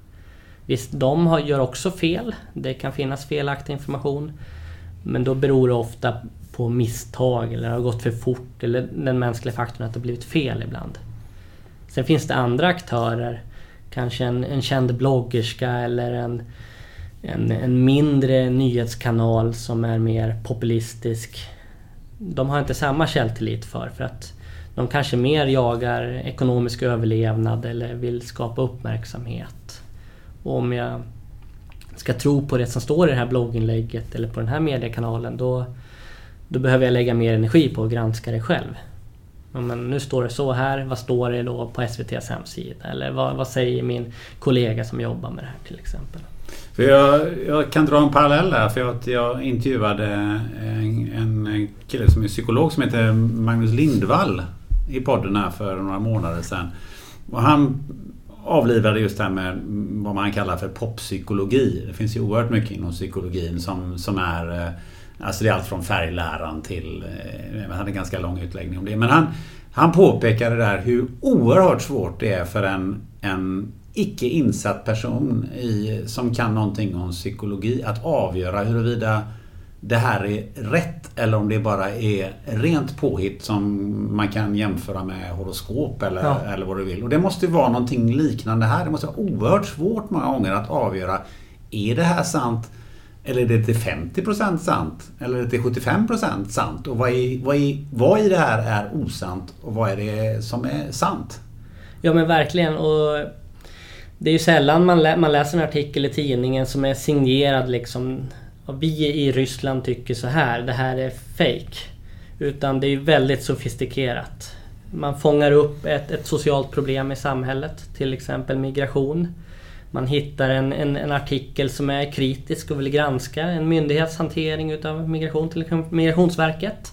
Visst, de har, gör också fel. Det kan finnas felaktig information. Men då beror det ofta på misstag eller har gått för fort eller den mänskliga faktorn att det har blivit fel ibland. Sen finns det andra aktörer. Kanske en, en känd bloggerska eller en, en, en mindre nyhetskanal som är mer populistisk. De har inte samma källtillit för, för att de kanske mer jagar ekonomisk överlevnad eller vill skapa uppmärksamhet. Och om jag ska tro på det som står i det här blogginlägget eller på den här mediekanalen då, då behöver jag lägga mer energi på att granska det själv. Ja, men nu står det så här, vad står det då på SVTs hemsida? Eller vad, vad säger min kollega som jobbar med det här till exempel? För jag, jag kan dra en parallell där för att jag intervjuade en, en kille som är psykolog som heter Magnus Lindvall i podden här för några månader sedan. Och han avlivade just det här med vad man kallar för poppsykologi. Det finns ju oerhört mycket inom psykologin som, som är eh, Alltså det är allt från färgläran till... Eh, han hade en ganska lång utläggning om det. Men han, han påpekade där hur oerhört svårt det är för en, en icke insatt person i, som kan någonting om psykologi att avgöra huruvida det här är rätt eller om det bara är rent påhitt som man kan jämföra med horoskop eller, ja. eller vad du vill. Och det måste vara någonting liknande här. Det måste vara oerhört svårt många gånger att avgöra är det här sant eller är det till 50% sant? Eller är det till 75% sant? Och vad, är, vad, är, vad i det här är osant och vad är det som är sant? Ja men verkligen. Och det är ju sällan man, lä man läser en artikel i tidningen som är signerad liksom vi i Ryssland tycker så här, det här är fake. Utan det är väldigt sofistikerat. Man fångar upp ett, ett socialt problem i samhället, till exempel migration. Man hittar en, en, en, artikel som är kritisk och vill granska en myndighets hantering utav migration, till Migrationsverket.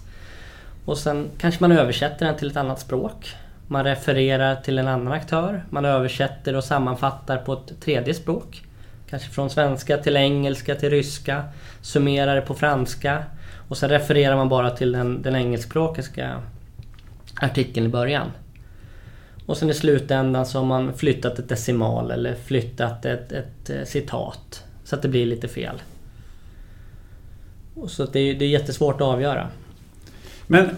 Och sen kanske man översätter den till ett annat språk. Man refererar till en annan aktör. Man översätter och sammanfattar på ett tredje språk. Kanske från svenska till engelska till ryska. Summerar det på franska. Och sen refererar man bara till den, den engelskspråkiga artikeln i början. Och sen i slutändan så har man flyttat ett decimal eller flyttat ett, ett, ett citat. Så att det blir lite fel. Och så det är, det är jättesvårt att avgöra. Men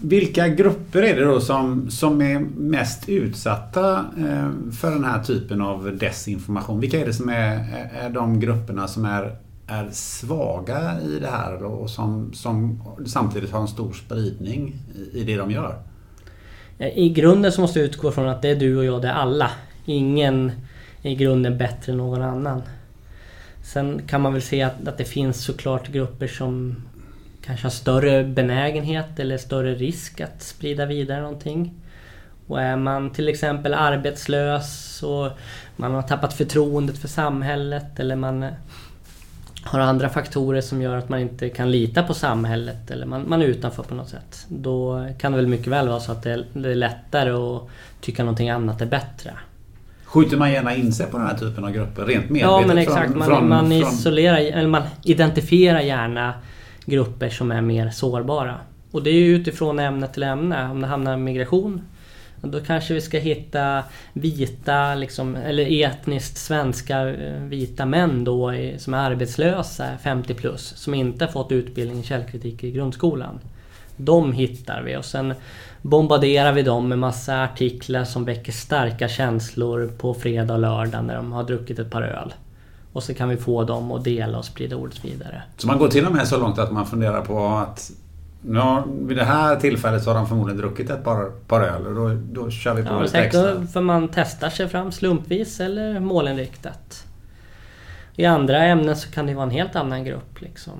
vilka grupper är det då som, som är mest utsatta eh, för den här typen av desinformation? Vilka är det som är, är de grupperna som är, är svaga i det här och som, som samtidigt har en stor spridning i det de gör? Eh, I grunden så måste jag utgå från att det är du och jag, det är alla. Ingen är i grunden bättre än någon annan. Sen kan man väl se att, att det finns såklart grupper som kanske har större benägenhet eller större risk att sprida vidare någonting. Och är man till exempel arbetslös och man har tappat förtroendet för samhället eller man har andra faktorer som gör att man inte kan lita på samhället eller man, man är utanför på något sätt. Då kan det väl mycket väl vara så att det är, det är lättare att tycka någonting annat är bättre. Skjuter man gärna in sig på den här typen av grupper rent medvetet? Ja men exakt. Från, man, från, man, isolerar, eller man identifierar gärna grupper som är mer sårbara. Och det är ju utifrån ämne till ämne. Om det hamnar migration då kanske vi ska hitta vita, liksom, eller etniskt svenska eh, vita män då som är arbetslösa, 50 plus, som inte har fått utbildning i källkritik i grundskolan. De hittar vi och sen bombarderar vi dem med massa artiklar som väcker starka känslor på fredag och lördag när de har druckit ett par öl. Och så kan vi få dem att dela och sprida ordet vidare. Så man går till och med så långt att man funderar på att Ja, vid det här tillfället så har de förmodligen druckit ett par, par öl och då, då kör vi på ja, lite extra. För man testar sig fram slumpvis eller målinriktat. I andra ämnen så kan det vara en helt annan grupp. Liksom.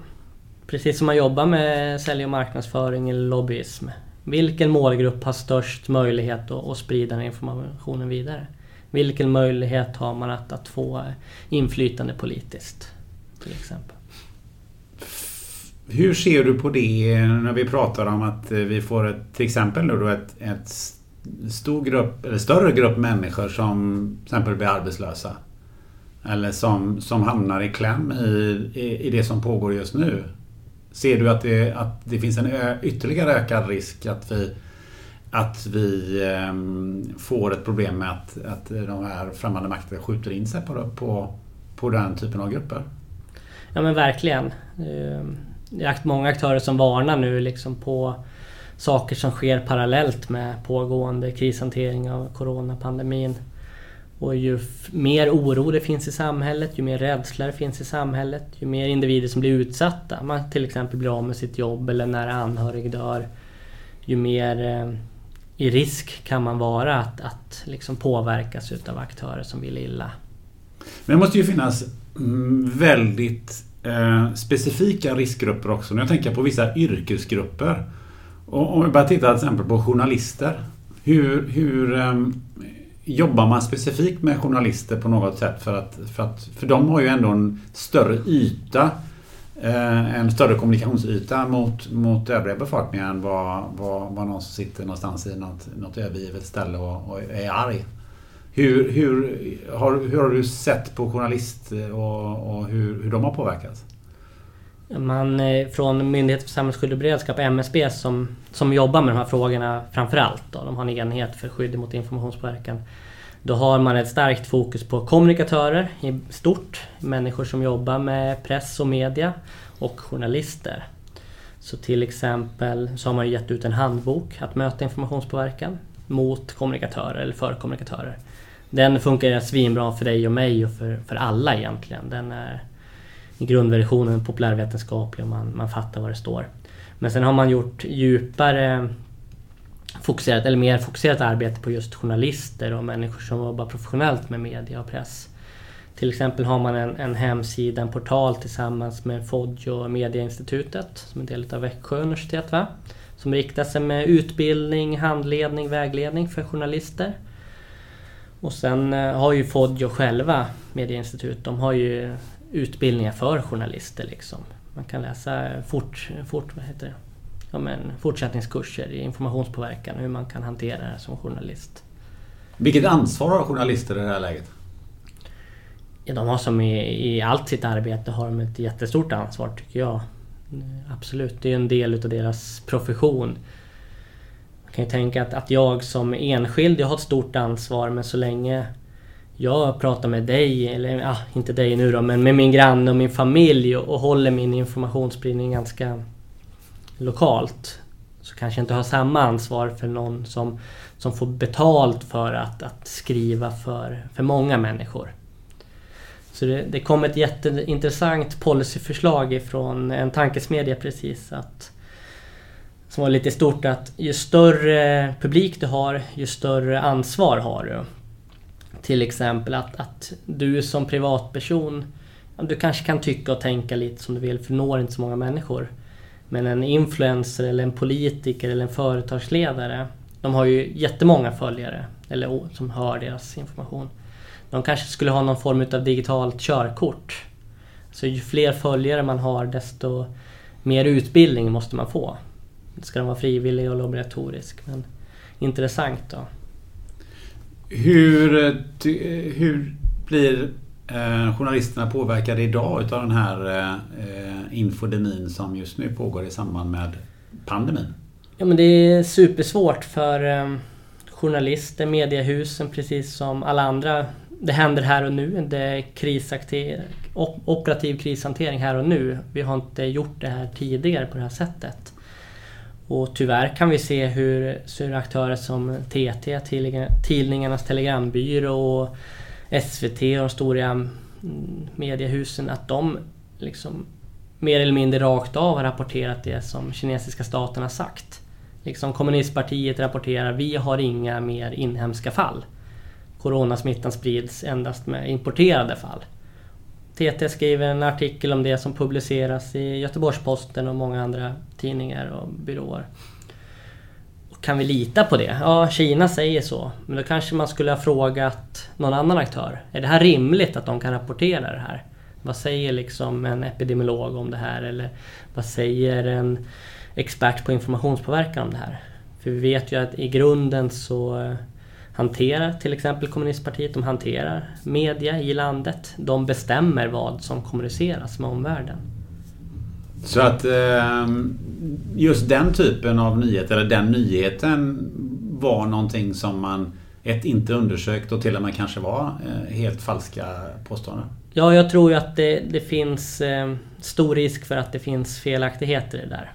Precis som man jobbar med sälj och marknadsföring eller lobbyism. Vilken målgrupp har störst möjlighet att, att sprida den informationen vidare? Vilken möjlighet har man att, att få inflytande politiskt? Till exempel. Hur ser du på det när vi pratar om att eh, vi får ett, till exempel då ett, ett stor grupp, eller större grupp människor som till exempel blir arbetslösa? Eller som, som hamnar i kläm i, i, i det som pågår just nu. Ser du att det, att det finns en ö, ytterligare ökad risk att vi, att vi ehm, får ett problem med att, att de här främmande makterna skjuter in sig på, på, på den typen av grupper? Ja men verkligen. Ehm, det är många aktörer som varnar nu liksom på saker som sker parallellt med pågående krishantering av coronapandemin. Och ju mer oro det finns i samhället, ju mer rädsla det finns i samhället, ju mer individer som blir utsatta, man till exempel blir av med sitt jobb eller när anhörig dör, ju mer eh, i risk kan man vara att, att liksom påverkas utav aktörer som vill illa. Men det måste ju finnas mm, väldigt eh, specifika riskgrupper också. När jag tänker på vissa yrkesgrupper. Och om vi bara tittar till exempel på journalister. Hur, hur eh, jobbar man specifikt med journalister på något sätt? För att, för att för de har ju ändå en större yta Eh, en större kommunikationsyta mot, mot övriga befolkningen än vad, vad, vad någon som sitter någonstans i något, något övergivet ställe och, och är arg. Hur, hur, har, hur har du sett på journalister och, och hur, hur de har påverkats? Man, eh, från Myndigheten för samhällsskydd och beredskap, MSB, som, som jobbar med de här frågorna framförallt. De har en enhet för skydd mot informationspåverkan. Då har man ett starkt fokus på kommunikatörer i stort. Människor som jobbar med press och media och journalister. Så till exempel så har man gett ut en handbok att möta informationspåverkan mot kommunikatörer eller för kommunikatörer. Den funkar svinbra för dig och mig och för, för alla egentligen. Den är i grundversionen populärvetenskaplig och man, man fattar vad det står. Men sen har man gjort djupare fokuserat, eller mer fokuserat arbete på just journalister och människor som jobbar professionellt med media och press. Till exempel har man en, en hemsida, en portal tillsammans med Fodjo och Mediainstitutet som är en del av Växjö universitet. Va? Som riktar sig med utbildning, handledning, vägledning för journalister. Och sen eh, har ju Fodjo själva, Medieinstitut, de har ju utbildningar för journalister liksom. Man kan läsa fort, fort, vad heter det? Ja, men fortsättningskurser i informationspåverkan, hur man kan hantera det som journalist. Vilket ansvar har journalister i det här läget? Ja, de har som i, i allt sitt arbete har de ett jättestort ansvar tycker jag. Absolut, det är en del utav deras profession kan ju tänka att, att jag som enskild, jag har ett stort ansvar men så länge jag pratar med dig, eller ja, inte dig nu då, men med min granne och min familj och, och håller min informationsspridning ganska lokalt. Så kanske jag inte har samma ansvar för någon som, som får betalt för att, att skriva för, för många människor. Så det, det kom ett jätteintressant policyförslag från en tankesmedja precis att som var lite stort att ju större publik du har, ju större ansvar har du. Till exempel att, att du som privatperson, du kanske kan tycka och tänka lite som du vill för du når inte så många människor. Men en influencer eller en politiker eller en företagsledare, de har ju jättemånga följare eller som hör deras information. De kanske skulle ha någon form av digitalt körkort Så ju fler följare man har desto mer utbildning måste man få. Ska den vara frivillig och obligatorisk. Men intressant då. Hur, eh, eh, hur blir eh, journalisterna påverkade idag utav den här eh, infodemin som just nu pågår i samband med pandemin? Ja men det är supersvårt för eh, journalister, mediehusen precis som alla andra. Det händer här och nu. Det är operativ krishantering här och nu. Vi har inte gjort det här tidigare på det här sättet. Och tyvärr kan vi se hur, hur aktörer som TT, Tidningarnas Telegrambyrå och SVT och de stora mm, mediehusen, att de liksom mer eller mindre rakt av har rapporterat det som kinesiska staten har sagt. Liksom kommunistpartiet rapporterar vi har inga mer inhemska fall. Coronasmittan sprids endast med importerade fall. TT skriver en artikel om det som publiceras i Göteborgs-Posten och många andra tidningar och byråer kan vi lita på det? Ja, Kina säger så. Men då kanske man skulle ha frågat någon annan aktör. Är det här rimligt att de kan rapportera det här? Vad säger liksom en epidemiolog om det här? Eller vad säger en expert på informationspåverkan om det här? För vi vet ju att i grunden så eh, hanterar till exempel kommunistpartiet, de hanterar media i landet. De bestämmer vad som kommuniceras med omvärlden. Så att ehm, just den typen av nyhet, eller den nyheten var någonting som man ett inte undersökt och till och med kanske var eh, helt falska påståenden? Ja, jag tror ju att det, det finns ehm, stor risk för att det finns felaktigheter i det där.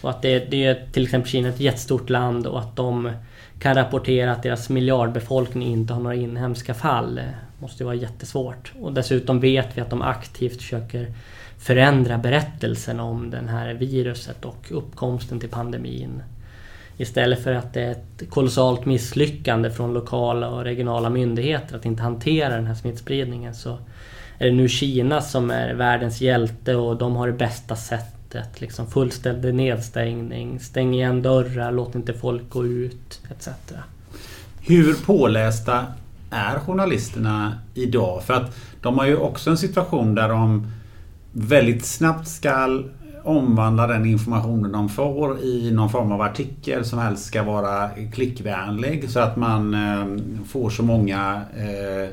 Och att det, det är till exempel Kina ett jättestort land och att de kan rapportera att deras miljardbefolkning inte har några inhemska fall. Det måste ju vara jättesvårt. Och dessutom vet vi att de aktivt försöker förändra berättelsen om det här viruset och uppkomsten till pandemin. Istället för att det är ett kolossalt misslyckande från lokala och regionala myndigheter att inte hantera den här smittspridningen så är det nu Kina som är världens hjälte och de har det bästa sättet sättet. Liksom fullständig nedstängning, stäng igen dörrar, låt inte folk gå ut etc. Hur pålästa är journalisterna idag? För att de har ju också en situation där de väldigt snabbt ska omvandla den informationen de får i någon form av artikel som helst ska vara klickvänlig så att man eh, får så många, eh, eh,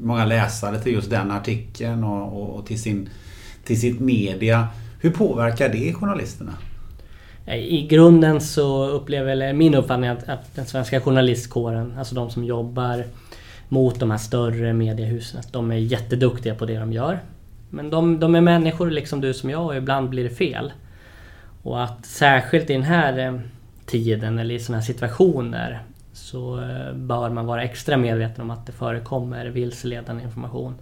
många läsare till just den artikeln och, och till, sin, till sitt media. Hur påverkar det journalisterna? I grunden så upplever, eller min uppfattning att, att den svenska journalistkåren, alltså de som jobbar mot de här större mediehusen, att de är jätteduktiga på det de gör. Men de, de är människor liksom du som jag och ibland blir det fel. Och att särskilt i den här eh, tiden eller i sådana här situationer så eh, bör man vara extra medveten om att det förekommer vilseledande information.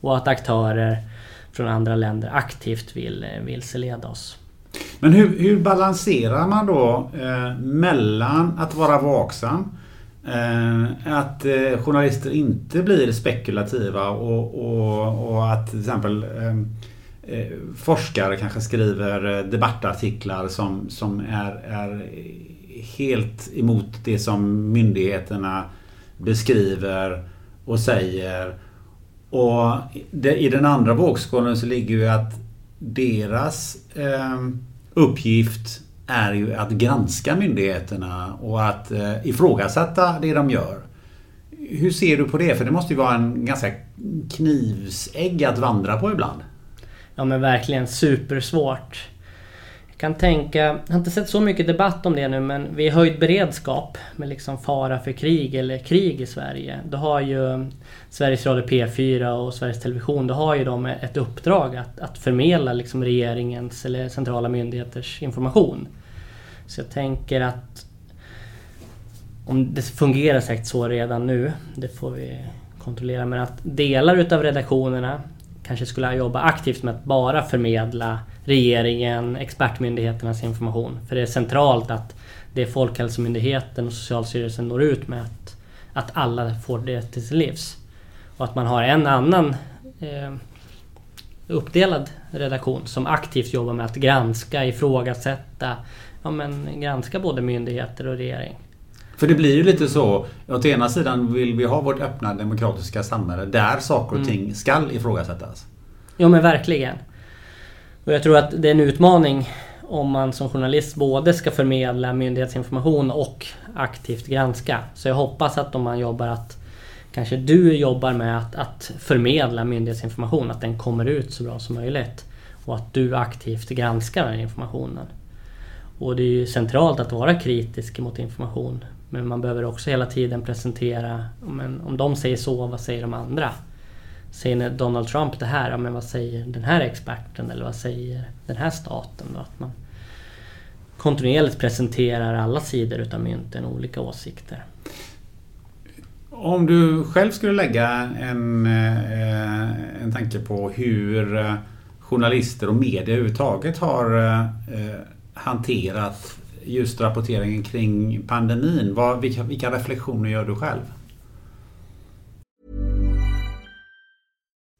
Och att aktörer från andra länder aktivt vill eh, vilseleda oss. Men hur, hur balanserar man då eh, mellan att vara vaksam eh, Eh, att eh, journalister inte blir spekulativa och, och, och att till exempel ehm, eh, forskare kanske skriver debattartiklar som, som är, är helt emot det som myndigheterna beskriver och säger. Och det, i den andra vågskålen så ligger ju att deras eh, uppgift är ju att granska myndigheterna och att eh, ifrågasätta det de gör. Hur ser du på det? För det måste ju vara en ganska knivsägg att vandra på ibland. Ja men verkligen supersvårt kan tänka, jag har inte sett så mycket debatt om det nu men vid höjd beredskap med liksom fara för krig eller krig i Sverige. Då har ju Sveriges Radio P4 och Sveriges Television, då har ju de ett uppdrag att, att förmedla liksom regeringens eller centrala myndigheters information. Så jag tänker att om det fungerar säkert så redan nu, det får vi kontrollera, men att delar utav redaktionerna kanske skulle jobba aktivt med att bara förmedla regeringen, expertmyndigheternas information. För det är centralt att det är Folkhälsomyndigheten och Socialstyrelsen når ut med att, att alla får det till sin livs. Och att man har en annan eh, uppdelad redaktion som aktivt jobbar med att granska, ifrågasätta, ja men granska både myndigheter och regering. För det blir ju lite så, åt ena sidan vill vi ha vårt öppna demokratiska samhälle där saker och mm. ting skall ifrågasättas. Jo men verkligen. Och jag tror att det är en utmaning om man som journalist både ska förmedla myndighetsinformation och aktivt granska. Så jag hoppas att om man jobbar att kanske du jobbar med att, att förmedla myndighetsinformation, att den kommer ut så bra som möjligt. Och att du aktivt granskar den informationen. Och det är ju centralt att vara kritisk mot information. Men man behöver också hela tiden presentera, men om de säger så, vad säger de andra? Säger Donald Trump det här, men vad säger den här experten eller vad säger den här staten? Då? Att man kontinuerligt presenterar alla sidor utav mynten, olika åsikter. Om du själv skulle lägga en, eh, en tanke på hur eh, journalister och media överhuvudtaget har eh, hanterat just rapporteringen kring pandemin. Vad, vilka, vilka reflektioner gör du själv?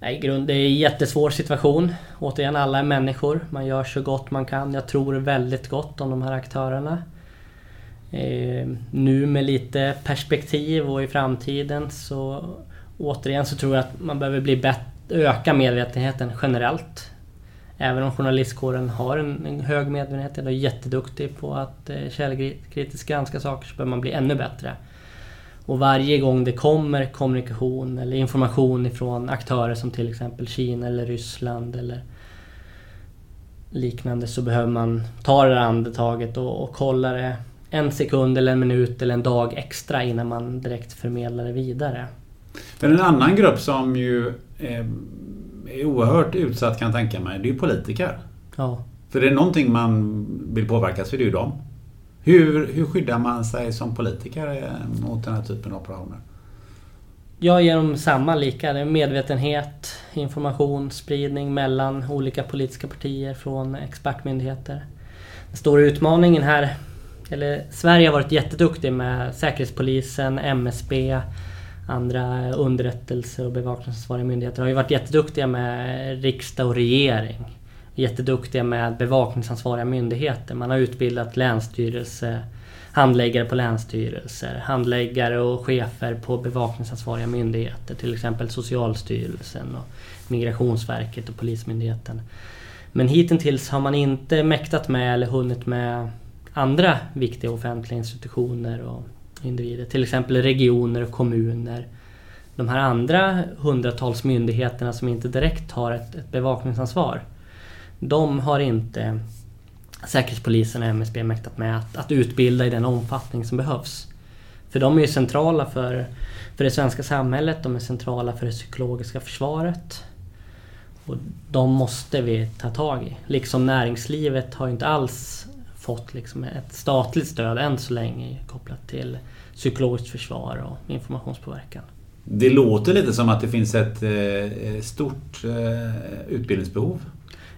Nej, grund, det är en jättesvår situation. Återigen, alla är människor. Man gör så gott man kan. Jag tror väldigt gott om de här aktörerna. Eh, nu med lite perspektiv och i framtiden så återigen så tror jag att man behöver bli bättre, öka medvetenheten generellt. Även om journalistkåren har en, en hög medvetenhet och är jätteduktig på att eh, källkritiskt granska saker så behöver man bli ännu bättre. Och varje gång det kommer kommunikation eller information ifrån aktörer som till exempel Kina eller Ryssland eller liknande så behöver man ta det där andetaget och, och kolla det en sekund eller en minut eller en dag extra innan man direkt förmedlar det vidare. Men en annan grupp som ju är, är oerhört utsatt kan jag tänka mig, det är ju politiker. Ja. För det är någonting man vill påverka så är det ju dem. Hur, hur skyddar man sig som politiker eh, mot den här typen av operationer? Ja, genom samma lika. Medvetenhet, information, spridning mellan olika politiska partier från expertmyndigheter. Den stora utmaningen här, eller Sverige har varit jätteduktig med Säkerhetspolisen, MSB, andra underrättelse och bevakningsansvariga myndigheter har ju varit jätteduktiga med riksdag och regering jätteduktiga med bevakningsansvariga myndigheter. Man har utbildat länsstyrelse, handläggare på länsstyrelser, handläggare och chefer på bevakningsansvariga myndigheter. Till exempel Socialstyrelsen, och Migrationsverket och Polismyndigheten. Men hittills har man inte mäktat med eller hunnit med andra viktiga offentliga institutioner och individer. Till exempel regioner och kommuner. De här andra hundratals myndigheterna som inte direkt har ett, ett bevakningsansvar. De har inte Säkerhetspolisen och MSB mäktat med att, att utbilda i den omfattning som behövs. För de är ju centrala för, för det svenska samhället, de är centrala för det psykologiska försvaret. Och de måste vi ta tag i. Liksom näringslivet har ju inte alls fått liksom ett statligt stöd än så länge kopplat till psykologiskt försvar och informationspåverkan. Det låter lite som att det finns ett eh, stort eh, utbildningsbehov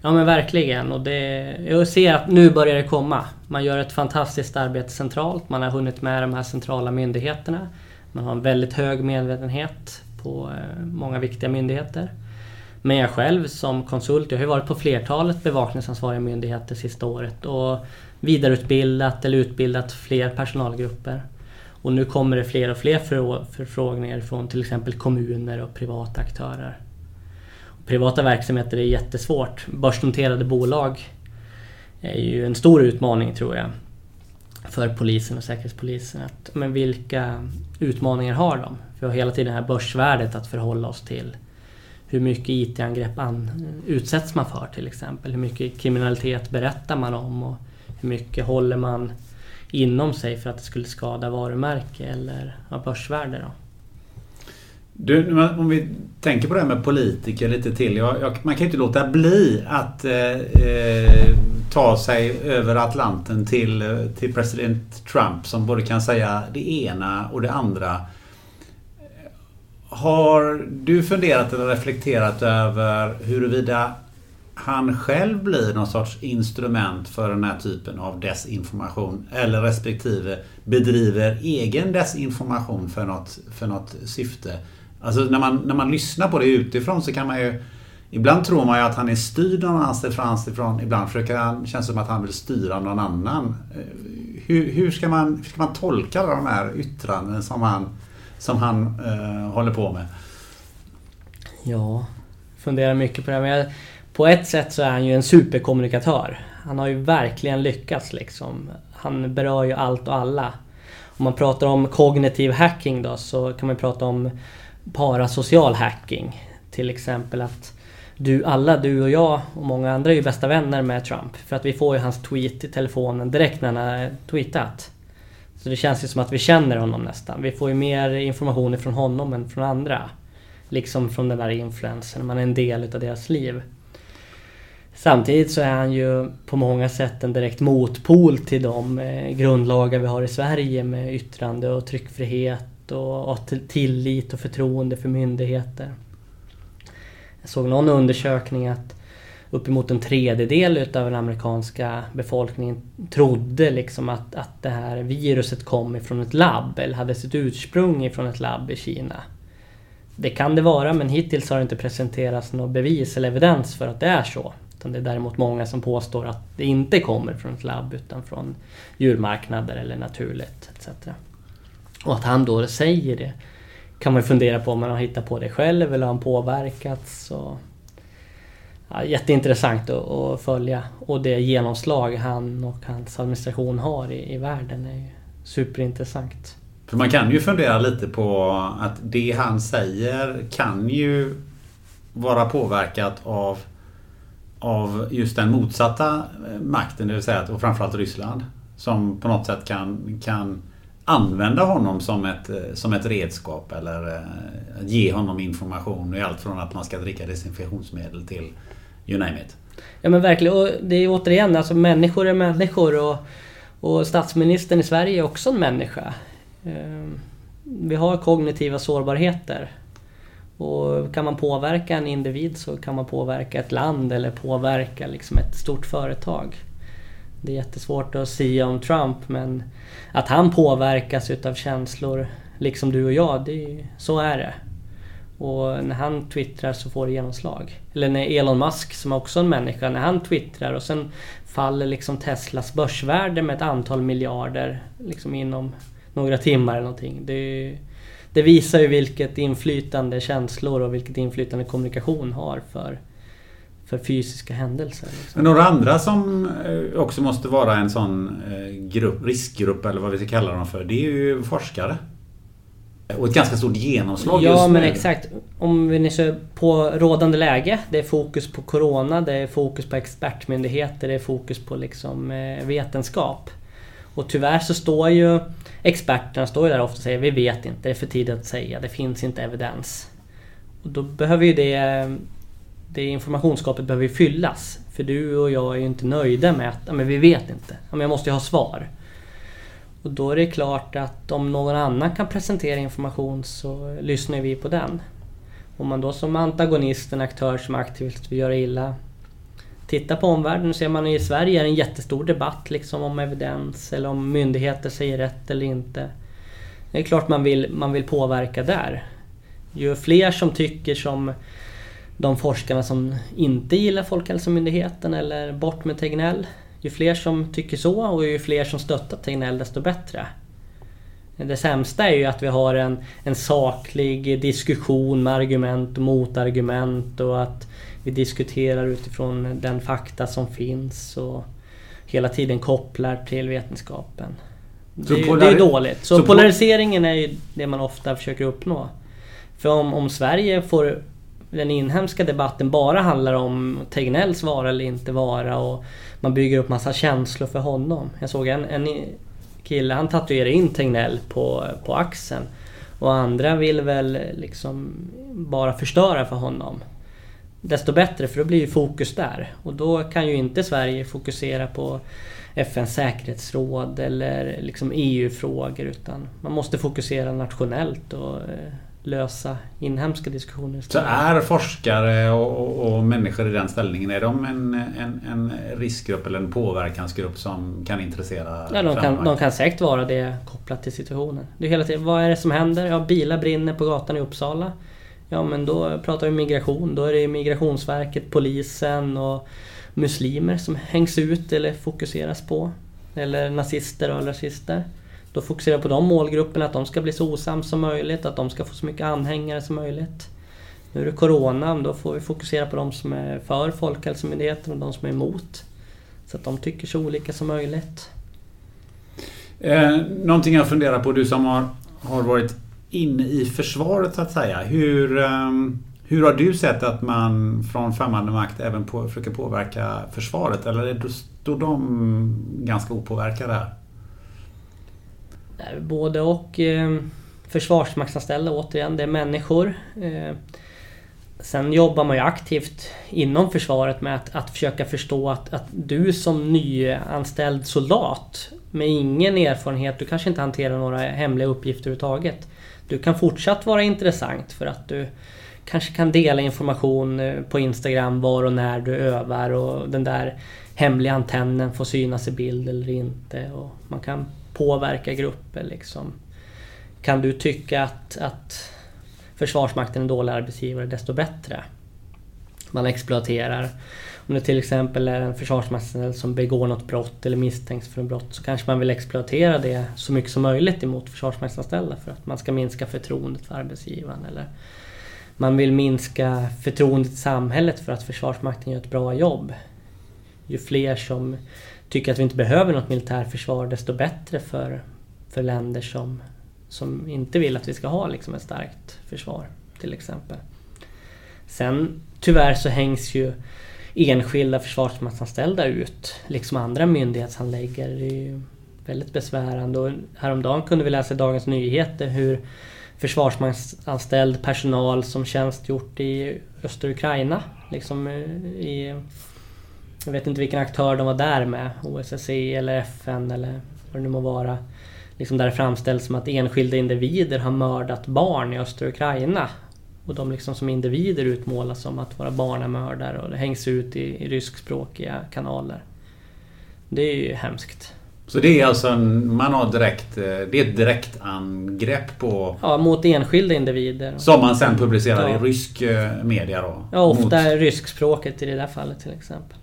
Ja men verkligen. Och det, jag ser att nu börjar det komma. Man gör ett fantastiskt arbete centralt. Man har hunnit med de här centrala myndigheterna. Man har en väldigt hög medvetenhet på eh, många viktiga myndigheter. Men jag själv som konsult, jag har ju varit på flertalet bevakningsansvariga myndigheter sista året och vidareutbildat eller utbildat fler personalgrupper. Och nu kommer det fler och fler förfrågningar från till exempel kommuner och privata aktörer. Privata verksamheter är jättesvårt. Börsnoterade bolag är ju en stor utmaning tror jag. För polisen och Säkerhetspolisen. Att, men vilka utmaningar har de? Vi har hela tiden det här börsvärdet att förhålla oss till. Hur mycket IT-angrepp utsätts man för till exempel? Hur mycket kriminalitet berättar man om? Och hur mycket håller man inom sig för att det skulle skada varumärke eller ja, börsvärde? Då? Du, om vi tänker på det här med politiker lite till. Jag, jag, man kan ju inte låta bli att eh, eh ta sig över Atlanten till, eh, till president Trump som både kan säga det ena och det andra. Har du funderat eller reflekterat över huruvida han själv blir någon sorts instrument för den här typen av desinformation eller respektive bedriver egen desinformation för något, för något syfte? Alltså när man, när man lyssnar på det utifrån så kan man ju Ibland tror man ju att han är styrd någon annanstans ifrån. Ibland försöker han, känns det som att han vill styra någon annan. Eh, hur, hur, ska, man, hur ska man tolka de här yttranden som han, som han uh, håller på med? Ja, funderar mycket på det. Men jag, på ett sätt så är han ju en superkommunikatör. Han har ju verkligen lyckats liksom. Han berör ju allt och alla. Om man pratar om kognitiv hacking då så kan man prata om parasocial hacking. Till exempel att du, alla, du och jag och många andra är ju bästa vänner med Trump. För att vi får ju hans tweet i telefonen direkt när han har tweetat. Så det känns ju som att vi känner honom nästan. Vi får ju mer information från honom än från andra. Liksom från den där influensen, man är en del utav deras liv. Samtidigt så är han ju på många sätt en direkt motpol till de eh, grundlagar vi har i Sverige med yttrande och tryckfrihet och, och tillit och förtroende för myndigheter. Jag såg någon undersökning att uppemot en tredjedel utav den amerikanska befolkningen trodde liksom att, att det här viruset kom ifrån ett labb eller hade sitt ursprung ifrån ett labb i Kina. Det kan det vara men hittills har det inte presenterats något bevis eller evidens för att det är så. Utan det är däremot många som påstår att det inte kommer från ett labb utan från djurmarknader eller naturligt etc. Och att han då säger det kan man fundera på om han har hittat på det själv eller har han påverkats. Och, ja, jätteintressant att, att, följa och det genomslag han och hans administration har i, i världen är superintressant. För man kan ju fundera lite på att det han säger kan ju vara påverkat av, av just den motsatta makten, det vill säga och framförallt Ryssland. Som på något sätt kan, kan använda honom som ett, eh, som ett redskap eller eh, ge honom information i allt från att man ska dricka desinfektionsmedel till you name it. Ja men verkligen och det är återigen alltså människor är människor och, och statsministern i Sverige är också en människa. Ehm, vi har kognitiva sårbarheter. Och kan man påverka en individ så kan man påverka ett land eller påverka liksom ett stort företag. Det är jättesvårt att säga om Trump men att han påverkas utav känslor liksom du och jag, det, så är det. Och när han twittrar så får det genomslag. Eller när Elon Musk, som också är en människa, när han twittrar och sen faller liksom Teslas börsvärde med ett antal miljarder liksom inom några timmar eller någonting. Det, det visar ju vilket inflytande känslor och vilket inflytande kommunikation har för för fysiska händelser. Liksom. Några andra som eh, också måste vara en sån eh, grupp, riskgrupp eller vad vi ska kalla dem för. Det är ju forskare. Och ett ganska stort genomslag Ja just men nu. exakt. Om vi nu ser på rådande läge. Det är fokus på Corona, det är fokus på expertmyndigheter, det är fokus på liksom eh, vetenskap. Och tyvärr så står ju experterna står ju där ofta och säger vi vet inte, det är för tidigt att säga, det finns inte evidens. Och då behöver ju det det informationsgapet behöver ju fyllas. För du och jag är ju inte nöjda med att men vi vet inte. Men jag måste ju ha svar. Och då är det klart att om någon annan kan presentera information så lyssnar vi på den. Om man då som antagonist, en aktör som aktivt vill göra illa tittar på omvärlden ser man i Sverige är det en jättestor debatt liksom om evidens eller om myndigheter säger rätt eller inte. Det är klart man vill, man vill påverka där. Ju fler som tycker som de forskarna som inte gillar Folkhälsomyndigheten eller bort med Tegnell. Ju fler som tycker så och ju fler som stöttar Tegnell desto bättre. Det sämsta är ju att vi har en, en saklig diskussion med argument och motargument och att vi diskuterar utifrån den fakta som finns och hela tiden kopplar till vetenskapen. Det, är, det är dåligt. Så, så polariseringen är ju det man ofta försöker uppnå. För om, om Sverige får den inhemska debatten bara handlar om Tegnells vara eller inte vara och man bygger upp massa känslor för honom. Jag såg en, en kille, han tatuerade in Tegnell på, på axeln. Och andra vill väl liksom bara förstöra för honom. Desto bättre för då blir ju fokus där. Och då kan ju inte Sverige fokusera på FNs säkerhetsråd eller liksom EU-frågor utan man måste fokusera nationellt och eh, lösa inhemska diskussioner. Så är forskare och, och, och, människor i den ställningen, är de en, en, en riskgrupp eller en påverkansgrupp som kan intressera? Ja, de kan, de kan säkert vara det kopplat till situationen. Det är hela tiden, vad är det som händer? Ja, bilar brinner på gatan i Uppsala. Ja, men då pratar vi migration. Då är det Migrationsverket, polisen och muslimer som hängs ut eller fokuseras på. Eller nazister och rasister. Då fokuserar jag på de målgrupperna, att de ska bli så osams som möjligt, att de ska få så mycket anhängare som möjligt. Nu är det Corona, då får vi fokusera på de som är för Folkhälsomyndigheten och de som är emot. Så att de tycker så olika som möjligt. Eh, någonting jag funderar på, du som har, har varit inne i försvaret så att säga. Hur, eh, hur har du sett att man från främmande makt även på, försöker påverka försvaret? Eller står de ganska opåverkade här? Både och. Eh, försvarsmaktsanställda återigen, det är människor. Eh, sen jobbar man ju aktivt inom försvaret med att, att försöka förstå att, att du som nyanställd soldat med ingen erfarenhet, du kanske inte hanterar några hemliga uppgifter överhuvudtaget. Du kan fortsatt vara intressant för att du kanske kan dela information eh, på Instagram var och när du övar och den där hemliga antennen får synas i bild eller inte. Och man kan påverka grupper liksom. Kan du tycka att, att Försvarsmakten är en dålig arbetsgivare, desto bättre. Man exploaterar. Om det till exempel är en försvarsmaktsanställd som begår något brott eller misstänks för ett brott så kanske man vill exploatera det så mycket som möjligt emot försvarsmaktsanställda för att man ska minska förtroendet för arbetsgivaren. Eller man vill minska förtroendet i samhället för att Försvarsmakten gör ett bra jobb. Ju fler som tycker att vi inte behöver något militärförsvar desto bättre för, för länder som, som inte vill att vi ska ha liksom ett starkt försvar till exempel. Sen tyvärr så hängs ju enskilda försvarsmaktsanställda ut, liksom andra myndighetshandläggare. Det är ju väldigt besvärande och häromdagen kunde vi läsa i Dagens Nyheter hur försvarsmaktsanställd personal som tjänstgjort i östra Ukraina, liksom eh, i jag vet inte vilken aktör de var där med. OSSE eller FN eller vad det nu må vara. Liksom där det framställs som att enskilda individer har mördat barn i östra Ukraina. Och de liksom som individer utmålas som att vara barnamördare och det hängs ut i, i ryskspråkiga kanaler. Det är ju hemskt. Så det är alltså en, man har direkt, eh, det är ett direkt angrepp på... Ja, mot enskilda individer. Som man sen publicerar ja. i rysk eh, media då? Ja, ofta mot... ryskspråket i det där fallet till exempel.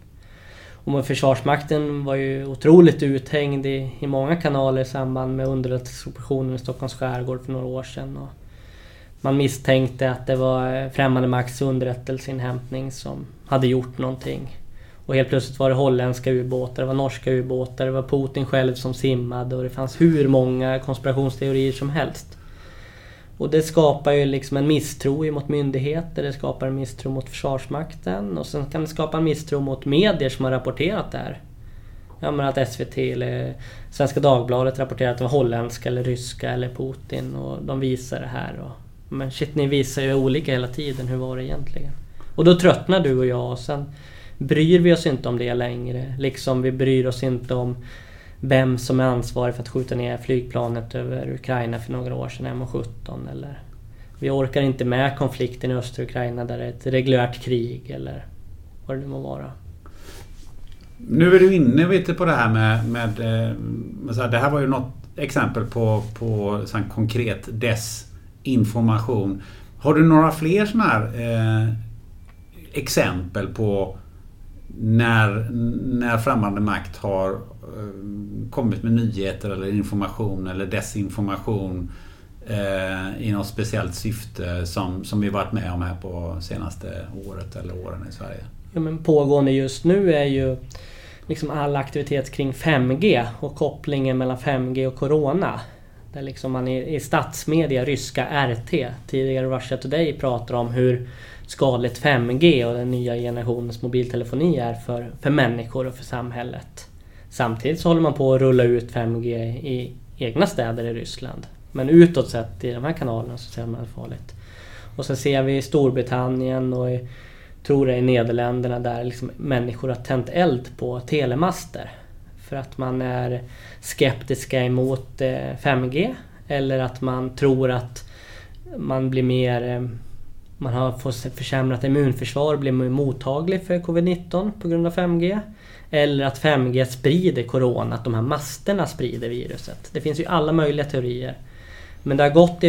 Och Försvarsmakten var ju otroligt uthängd i, i många kanaler i samband med underrättelseoperationen i Stockholms skärgård för några år sedan. Och man misstänkte att det var eh, främmande makts underrättelseinhämtning som hade gjort någonting. Och helt plötsligt var det holländska ubåtar, det var norska ubåtar, det var Putin själv som simmade och det fanns hur många konspirationsteorier som helst. Och det skapar ju liksom en misstro mot myndigheter, det skapar en misstro mot Försvarsmakten och sen kan det skapa en misstro mot medier som har rapporterat det här. Ja men att SVT eller Svenska Dagbladet rapporterar att det var holländska eller ryska eller Putin och de visar det här. Och, men shit, ni visar ju olika hela tiden, hur var det egentligen? Och då tröttnar du och jag och sen bryr vi oss inte om det längre. Liksom vi bryr oss inte om vem som är ansvarig för att skjuta ner flygplanet över Ukraina för några år sedan, MH17 eller vi orkar inte med konflikten i östra Ukraina där det är ett reguljärt krig eller vad det nu må vara. Nu är du inne lite på det här med, med, eh, med det här var ju något exempel på, på sån konkret desinformation. Har du några fler sådana här eh, exempel på när, när främmande makt har Eh, kommit med nyheter eller information eller desinformation eh, i något speciellt syfte som, som vi varit med om här på senaste året eller åren i Sverige? Ja, men pågående just nu är ju liksom all aktivitet kring 5G och kopplingen mellan 5G och Corona. Där liksom man i, i statsmedia, ryska RT, tidigare Russia Today, pratar om hur skadligt 5G och den nya generationens mobiltelefoni är för, för människor och för samhället. Samtidigt så håller man på att rulla ut 5G i egna städer i Ryssland. Men utåt sett i de här kanalerna så ser man det farligt. Och så ser vi i Storbritannien och i, tror det i Nederländerna där liksom människor har tänt eld på telemaster. För att man är skeptiska emot eh, 5G eller att man tror att man blir mer eh, man har fått försämrat immunförsvar och blir mottaglig för covid-19 på grund av 5G. Eller att 5G sprider corona, att de här masterna sprider viruset. Det finns ju alla möjliga teorier. Men det har gått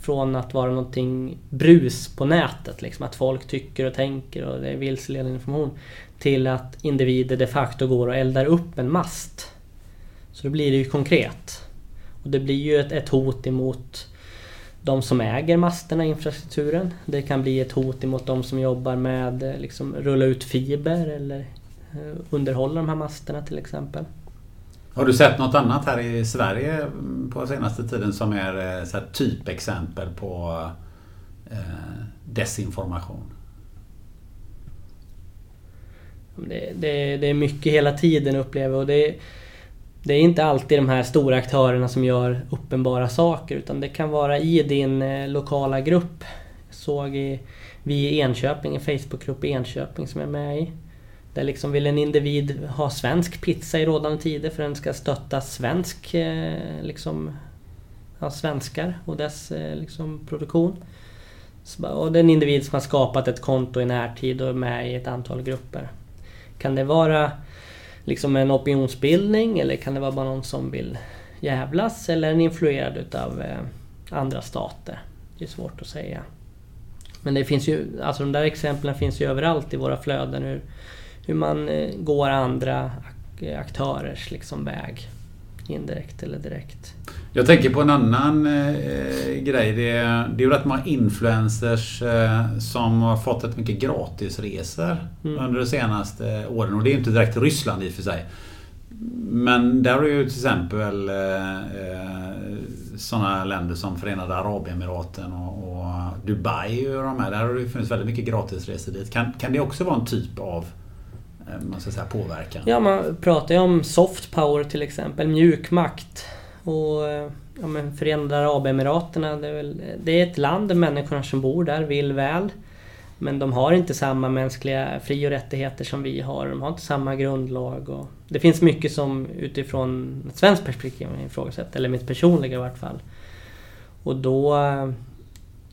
från att vara någonting brus på nätet, liksom att folk tycker och tänker och det är vilseledande information, till att individer de facto går och eldar upp en mast. Så då blir det ju konkret. Och det blir ju ett, ett hot emot de som äger masterna, infrastrukturen. Det kan bli ett hot emot de som jobbar med liksom rulla ut fiber eller underhålla de här masterna till exempel. Har du sett något annat här i Sverige på senaste tiden som är eh, så typexempel på eh, desinformation? Det, det, det, är mycket hela tiden upplever och det, det är inte alltid de här stora aktörerna som gör uppenbara saker utan det kan vara i din eh, lokala grupp. Jag såg i, vi i Enköping, en Facebookgrupp i Enköping som jag är med i. Där liksom vill en individ ha svensk pizza i rådande tider för den ska stötta svensk, eh, liksom, ja, svenskar och dess eh, liksom, produktion. Och det är en individ som har skapat ett konto i närtid och är med i ett antal grupper. Kan det vara liksom en opinionsbildning eller kan det vara bara någon som vill jävlas eller är den influerad utav eh, andra stater? Det är svårt att säga. Men det finns ju, alltså de där exemplen finns ju överallt i våra flöden. Hur, hur man eh, går andra aktörers liksom väg. Indirekt eller direkt. Jag tänker på en annan eh, grej. Det är, det är ju rätt många influencers eh, som har fått ett mycket gratisresor mm. under de senaste åren. Och det är inte direkt Ryssland i och för sig. Men där har ju till exempel eh, eh sådana länder som Förenade Arabemiraten och, och Dubai och de här. Där har det funnits väldigt mycket gratisresor dit. Kan, kan det också vara en typ av Eh, man ska säga, påverkan? Ja, man pratar ju om soft power till exempel, mjukmakt. Och eh, ja, men Förenade Arabemiraten, det är, väl, det är ett land där människorna som bor där vill väl. Men de har inte samma mänskliga fri och rättigheter som vi har. De har inte samma grundlag. Och det finns mycket som utifrån ett svenskt perspektiv ifrågasätter, eller mitt personliga i vart fall. Och då eh,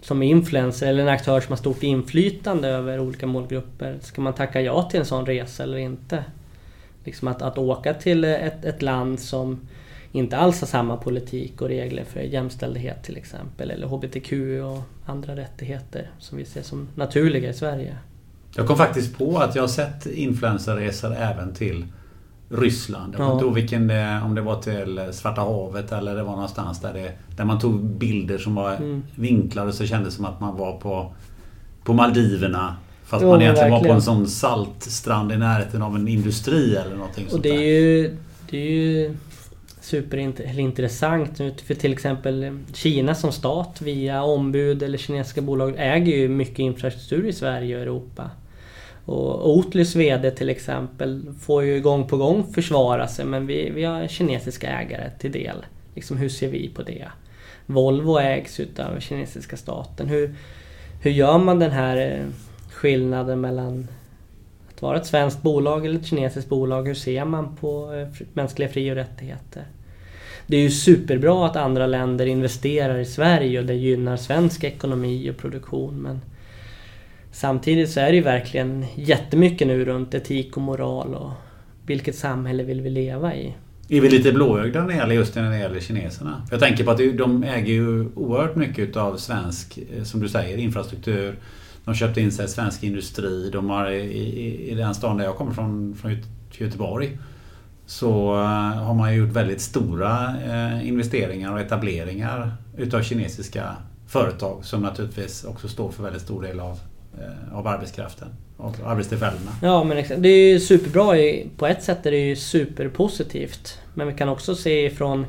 som influencer eller en aktör som har stort inflytande över olika målgrupper. Ska man tacka ja till en sån resa eller inte? Liksom att, att åka till ett, ett land som inte alls har samma politik och regler för jämställdhet till exempel. Eller HBTQ och andra rättigheter som vi ser som naturliga i Sverige. Jag kom faktiskt på att jag har sett influencerresor även till Ryssland. Jag vet inte vilken om det var till Svarta havet eller det var någonstans där, det, där man tog bilder som var mm. vinklade så kändes det som att man var på, på Maldiverna. Fast jo, man egentligen verkligen. var på en sån saltstrand i närheten av en industri eller någonting Och det är, ju, det är ju superintressant. För till exempel Kina som stat via ombud eller kinesiska bolag äger ju mycket infrastruktur i Sverige och Europa. Och Oatlys VD till exempel får ju gång på gång försvara sig men vi, vi har kinesiska ägare till del. Liksom, hur ser vi på det? Volvo ägs utav kinesiska staten. Hur, hur gör man den här eh, skillnaden mellan att vara ett svenskt bolag eller ett kinesiskt bolag? Hur ser man på eh, mänskliga fri och rättigheter? Det är ju superbra att andra länder investerar i Sverige och det gynnar svensk ekonomi och produktion men Samtidigt så är det ju verkligen jättemycket nu runt etik och moral och vilket samhälle vill vi leva i? Är vi lite blåögda när det gäller just när det gäller kineserna? Jag tänker på att de äger ju oerhört mycket av svensk, eh, som du säger, infrastruktur. De köpte in sig svensk industri. De har i, i, i den stan där jag kommer från, från Göteborg så eh, har man gjort väldigt stora eh, investeringar och etableringar utav kinesiska företag som naturligtvis också står för väldigt stor del av, Eh, av arbetskraften och arbetstillfällena. Ja men exakt. Det är ju superbra. På ett sätt är det ju superpositivt. Men vi kan också se ifrån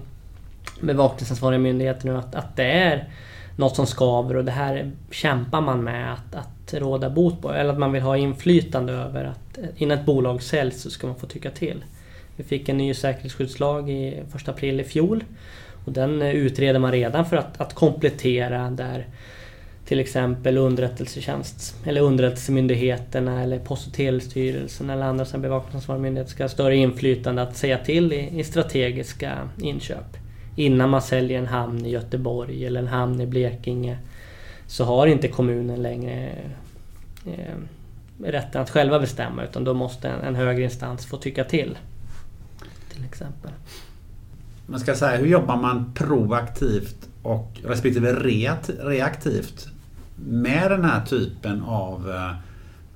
bevakningsansvariga myndigheter nu att, att det är något som skaver och det här kämpar man med att, att råda bot på. Eller att man vill ha inflytande över att eh, innan ett bolag säljs så ska man få tycka till. Vi fick en ny säkerhetsskyddslag i 1 april i fjol. Och den eh, utreder man redan för att, att komplettera där till exempel underrättelsetjänst eller underrättelsemyndigheterna eller Post och telestyrelsen eller andra som bevakningsansvariga myndigheter ska ha större inflytande att säga till i, i, strategiska inköp. Innan man säljer en hamn i Göteborg eller en hamn i Blekinge så har inte kommunen längre eh, rätten att själva bestämma utan då måste en, en högre instans få tycka till. Till exempel. Man ska säga, hur jobbar man proaktivt och respektive reaktivt med den här typen av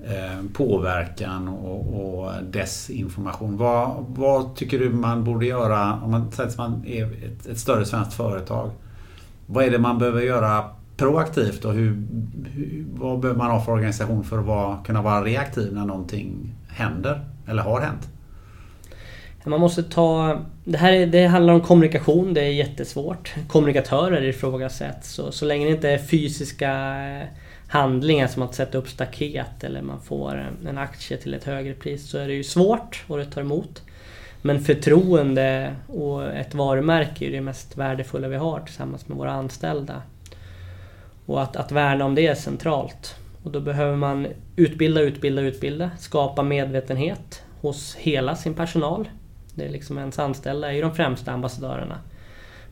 eh, påverkan och, och desinformation. Vad, vad, tycker du man borde göra om man säger att man är ett, ett, större svenskt företag? Vad är det man behöver göra proaktivt och hur, hur, vad behöver man ha för organisation för att vara, kunna vara reaktiv när någonting händer eller har hänt? Man måste ta... Det här det handlar om kommunikation, det är jättesvårt. Kommunikatörer ifrågasätts. Så, så länge det inte är fysiska eh, handlingar som att sätta upp staket eller man får en aktie till ett högre pris så är det ju svårt och det tar emot. Men förtroende och ett varumärke är det mest värdefulla vi har tillsammans med våra anställda. Och att, att värna om det är centralt. Och då behöver man utbilda, utbilda, utbilda. Skapa medvetenhet hos hela sin personal. Det är liksom ens anställda är ju de främsta ambassadörerna.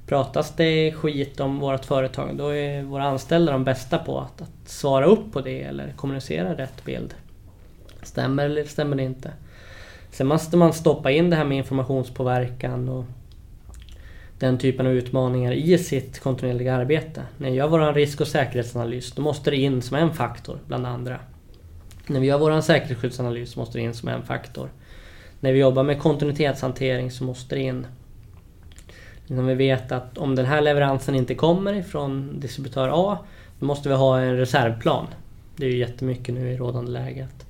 Pratas det skit om vårt företag då är våra anställda de bästa på att, att svara upp på det eller kommunicera rätt bild. Stämmer eller stämmer det inte? Sen måste man stoppa in det här med informationspåverkan och den typen av utmaningar i sitt kontinuerliga arbete. När vi gör vår risk och säkerhetsanalys då måste det in som en faktor bland andra. När vi gör vår säkerhetsskyddsanalys måste det in som en faktor. När vi jobbar med kontinuitetshantering så måste det in om vi vet att om den här leveransen inte kommer ifrån distributör A, då måste vi ha en reservplan. Det är ju jättemycket nu i rådande läget.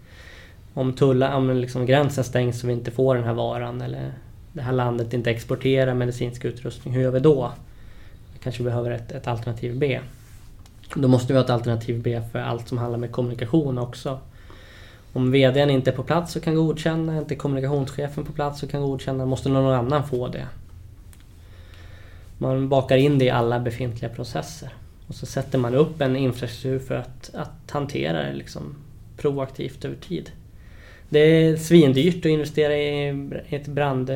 Om, tulla, om liksom gränsen stängs så vi inte får den här varan eller det här landet inte exporterar medicinsk utrustning, hur gör vi då? Vi kanske behöver ett, ett alternativ B. Då måste vi ha ett alternativ B för allt som handlar med kommunikation också. Om VDn inte är på plats och kan godkänna, inte kommunikationschefen på plats och kan godkänna, måste någon annan få det. Man bakar in det i alla befintliga processer. Och så sätter man upp en infrastruktur för att, att hantera det liksom proaktivt över tid. Det är svindyrt att investera i ett brand,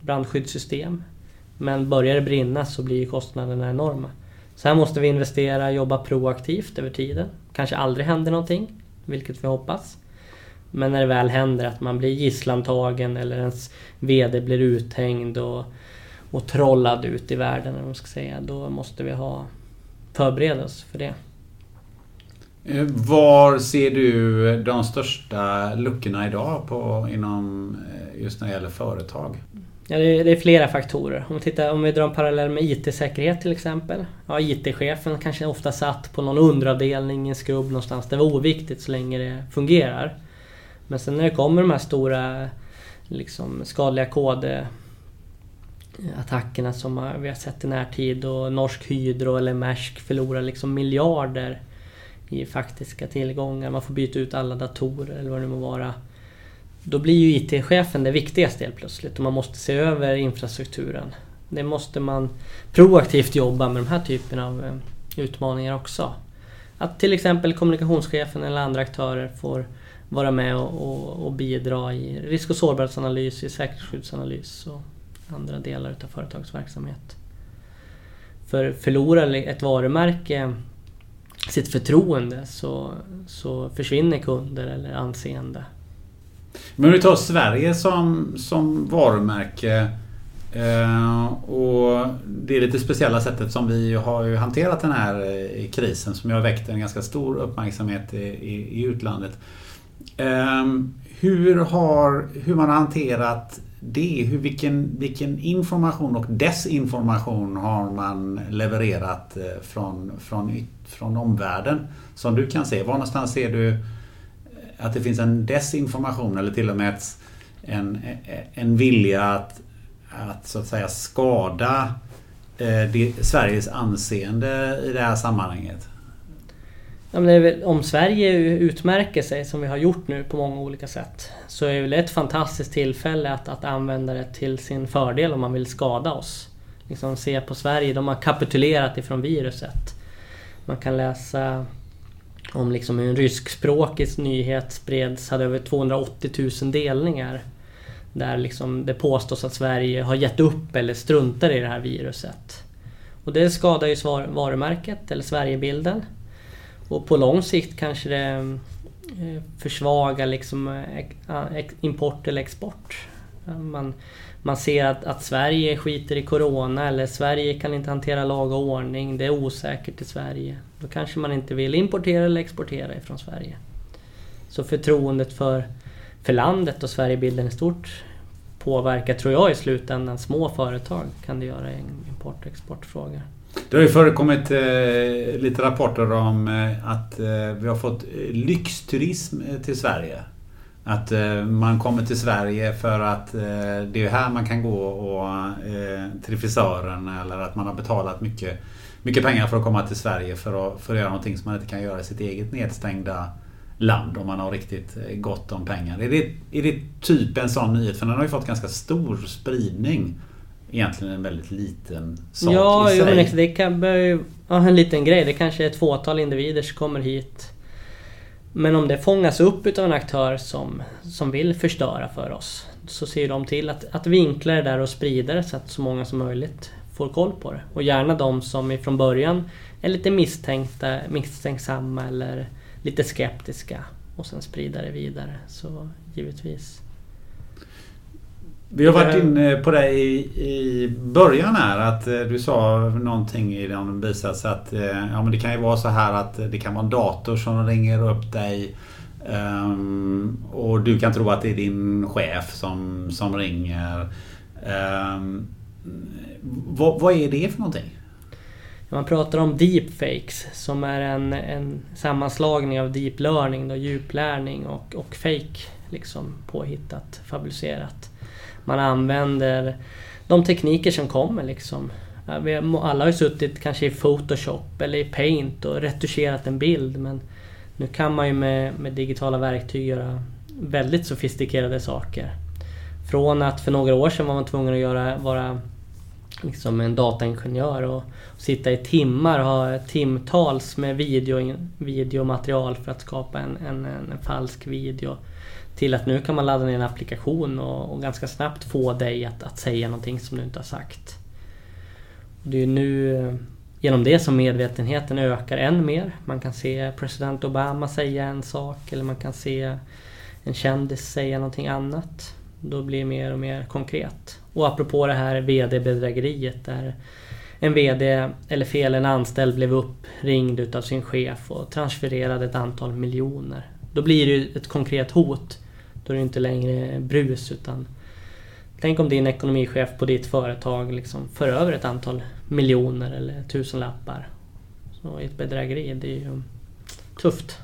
brandskyddssystem. Men börjar det brinna så blir kostnaderna enorma. Så här måste vi investera, jobba proaktivt över tiden. Kanske aldrig händer någonting, vilket vi hoppas. Men när det väl händer att man blir gisslantagen eller ens VD blir uthängd och och trollad ut i världen, eller man ska säga. Då måste vi ha förbereda oss för det. Eh, var ser du de största luckorna idag på, inom eh, just när det gäller företag? Ja, det, är, det är flera faktorer. Om vi, tittar, om vi drar en parallell med IT-säkerhet till exempel. Ja, IT-chefen kanske ofta satt på någon underavdelning i en skrubb någonstans. Det var oviktigt så länge det fungerar. Men sen när det kommer de här stora liksom, skadliga koder eh, attackerna som vi har sett i närtid och Norsk Hydro eller Maersk förlorar liksom miljarder i faktiska tillgångar. Man får byta ut alla datorer eller vad det må vara. Då blir ju IT-chefen det viktigaste helt plötsligt och man måste se över infrastrukturen. Det måste man proaktivt jobba med de här typen av eh, utmaningar också. Att till exempel kommunikationschefen eller andra aktörer får vara med och, och, och bidra i risk och sårbarhetsanalys, i säkerhetsskyddsanalys och andra delar utav företagsverksamhet. För förlorar ett varumärke sitt förtroende så, så försvinner kunder eller anseende. Men om vi tar Sverige som, som varumärke eh, och det lite speciella sättet som vi har hanterat den här eh, krisen som ju har väckt en ganska stor uppmärksamhet i, i, i utlandet. Ehm, hur, har, hur man har hanterat det? Hur, vilken, vilken information och desinformation har man levererat eh, från, från, från omvärlden? Som du kan se. Var någonstans ser du eh, att det finns en desinformation eller till och med en, e, e, en vilja att, att så att säga skada eh, det, Sveriges anseende i det här sammanhanget? Ja, men väl, om Sverige utmärker sig som vi har gjort nu på många olika sätt så är det väl ett fantastiskt tillfälle att, att använda det till sin fördel om man vill skada oss. Liksom se på Sverige, de har kapitulerat ifrån viruset. Man kan läsa om liksom hur en ryskspråkig nyhet spreds, hade över 280 000 delningar. Där liksom det påstås att Sverige har gett upp eller struntar i det här viruset. Och det skadar ju varumärket eller Sverigebilden. Och på lång sikt kanske det eh, försvagar liksom eh, import eller export. Eh, man, man ser att, att Sverige skiter i Corona eller Sverige kan inte hantera lag och ordning. Det är osäkert i Sverige. Då kanske man inte vill importera eller exportera ifrån Sverige. Så förtroendet för, för landet och Sverigebilden i stort påverkar, tror jag, i slutändan små företag kan det göra i import och exportfrågor. Det har ju förekommit eh, lite rapporter om eh, att eh, vi har fått eh, lyxturism eh, till Sverige. Att eh, man kommer till Sverige för att eh, det är här man kan gå och, eh, till frisören eller att man har betalat mycket, mycket pengar för att komma till Sverige för att, för att göra någonting som man inte kan göra i sitt eget nedstängda land om man har riktigt gott om pengar. Är det, är det typ en sån nyhet? För den har ju fått ganska stor spridning egentligen en väldigt liten sak ja, i sig. Ja, det kan ju ja, en liten grej. Det kanske är ett fåtal individer som kommer hit. Men om det fångas upp utav en aktör som, som vill förstöra för oss så ser de till att, att vinkla det där och sprida det så att så många som möjligt får koll på det. Och gärna de som ifrån början är lite misstänkta, misstänksamma eller lite skeptiska och sen sprida det vidare. Så givetvis. Vi har varit inne på det i, i början här att eh, du sa någonting i den bisats att eh, ja, men det kan ju vara så här att det kan vara en dator som ringer upp dig um, och du kan tro att det är din chef som, som ringer. Um, vad, vad är det för någonting? Man pratar om deepfakes som är en, en sammanslagning av deep learning, då, djuplärning och, och fake. Liksom påhittat, fabricerat man använder de tekniker som kommer liksom. Alla har ju suttit kanske i Photoshop eller i Paint och retuscherat en bild men nu kan man ju med, med digitala verktyg göra väldigt sofistikerade saker. Från att för några år sedan var man tvungen att göra, vara liksom en dataingenjör och, och sitta i timmar och ha timtals med video, videomaterial för att skapa en, en, en falsk video till att nu kan man ladda ner en applikation och, och ganska snabbt få dig att, att säga någonting som du inte har sagt. Det är nu eh, genom det som medvetenheten ökar än mer. Man kan se president Obama säga en sak eller man kan se en kändis säga någonting annat. Då blir det mer och mer konkret. Och apropå det här VD-bedrägeriet där en VD, eller fel, en anställd blev uppringd utav sin chef och transfererade ett antal miljoner. Då blir det ju ett konkret hot då är det inte längre brus utan Tänk om din ekonomichef på ditt företag liksom för över ett antal miljoner eller tusenlappar. Så ett bedrägeri, det är ju tufft.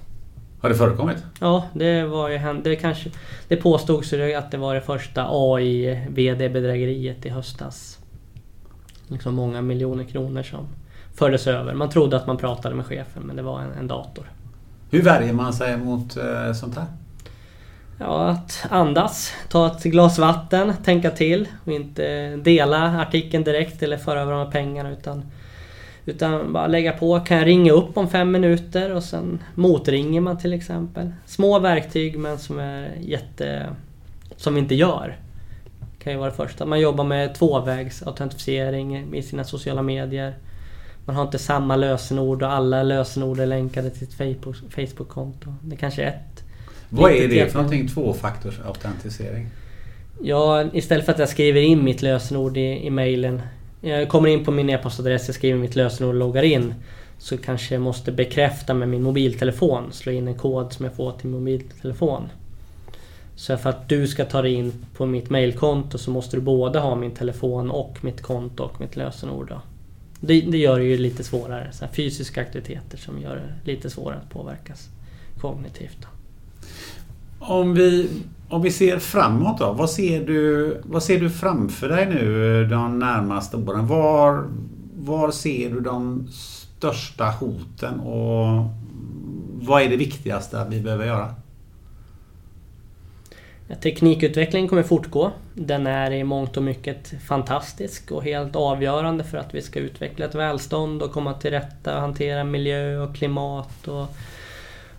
Har det förekommit? Ja, det var ju det kanske Det påstods ju att det var det första AI-VD-bedrägeriet i höstas. Liksom många miljoner kronor som fördes över. Man trodde att man pratade med chefen men det var en, en dator. Hur värjer man sig mot eh, sånt här? Ja, att andas, ta ett glas vatten, tänka till och inte dela artikeln direkt eller föra över de här pengarna utan utan bara lägga på, kan jag ringa upp om fem minuter och sen motringer man till exempel. Små verktyg men som är jätte... Som vi inte gör. Kan ju vara det första. Man jobbar med tvåvägsautentifiering i sina sociala medier. Man har inte samma lösenord och alla lösenord är länkade till ett Facebook-konto. Det kanske är ett vad är det för någonting? Tvåfaktorsautentisering? Ja, istället för att jag skriver in mitt lösenord i, i mailen. Jag kommer in på min e-postadress, jag skriver mitt lösenord och loggar in. Så kanske jag måste bekräfta med min mobiltelefon. Slå in en kod som jag får till mobiltelefon. Så för att du ska ta dig in på mitt mailkonto så måste du både ha min telefon och mitt konto och mitt lösenord. Då. Det, det gör det ju lite svårare. Så fysiska aktiviteter som gör det lite svårare att påverkas kognitivt. Då. Om vi, om vi ser framåt då. Vad ser, du, vad ser du framför dig nu eh, de närmaste åren? Var, var ser du de största hoten och vad är det viktigaste vi behöver göra? Teknikutvecklingen kommer fortgå. Den är i mångt och mycket fantastisk och helt avgörande för att vi ska utveckla ett välstånd och komma till rätta och hantera miljö och klimat och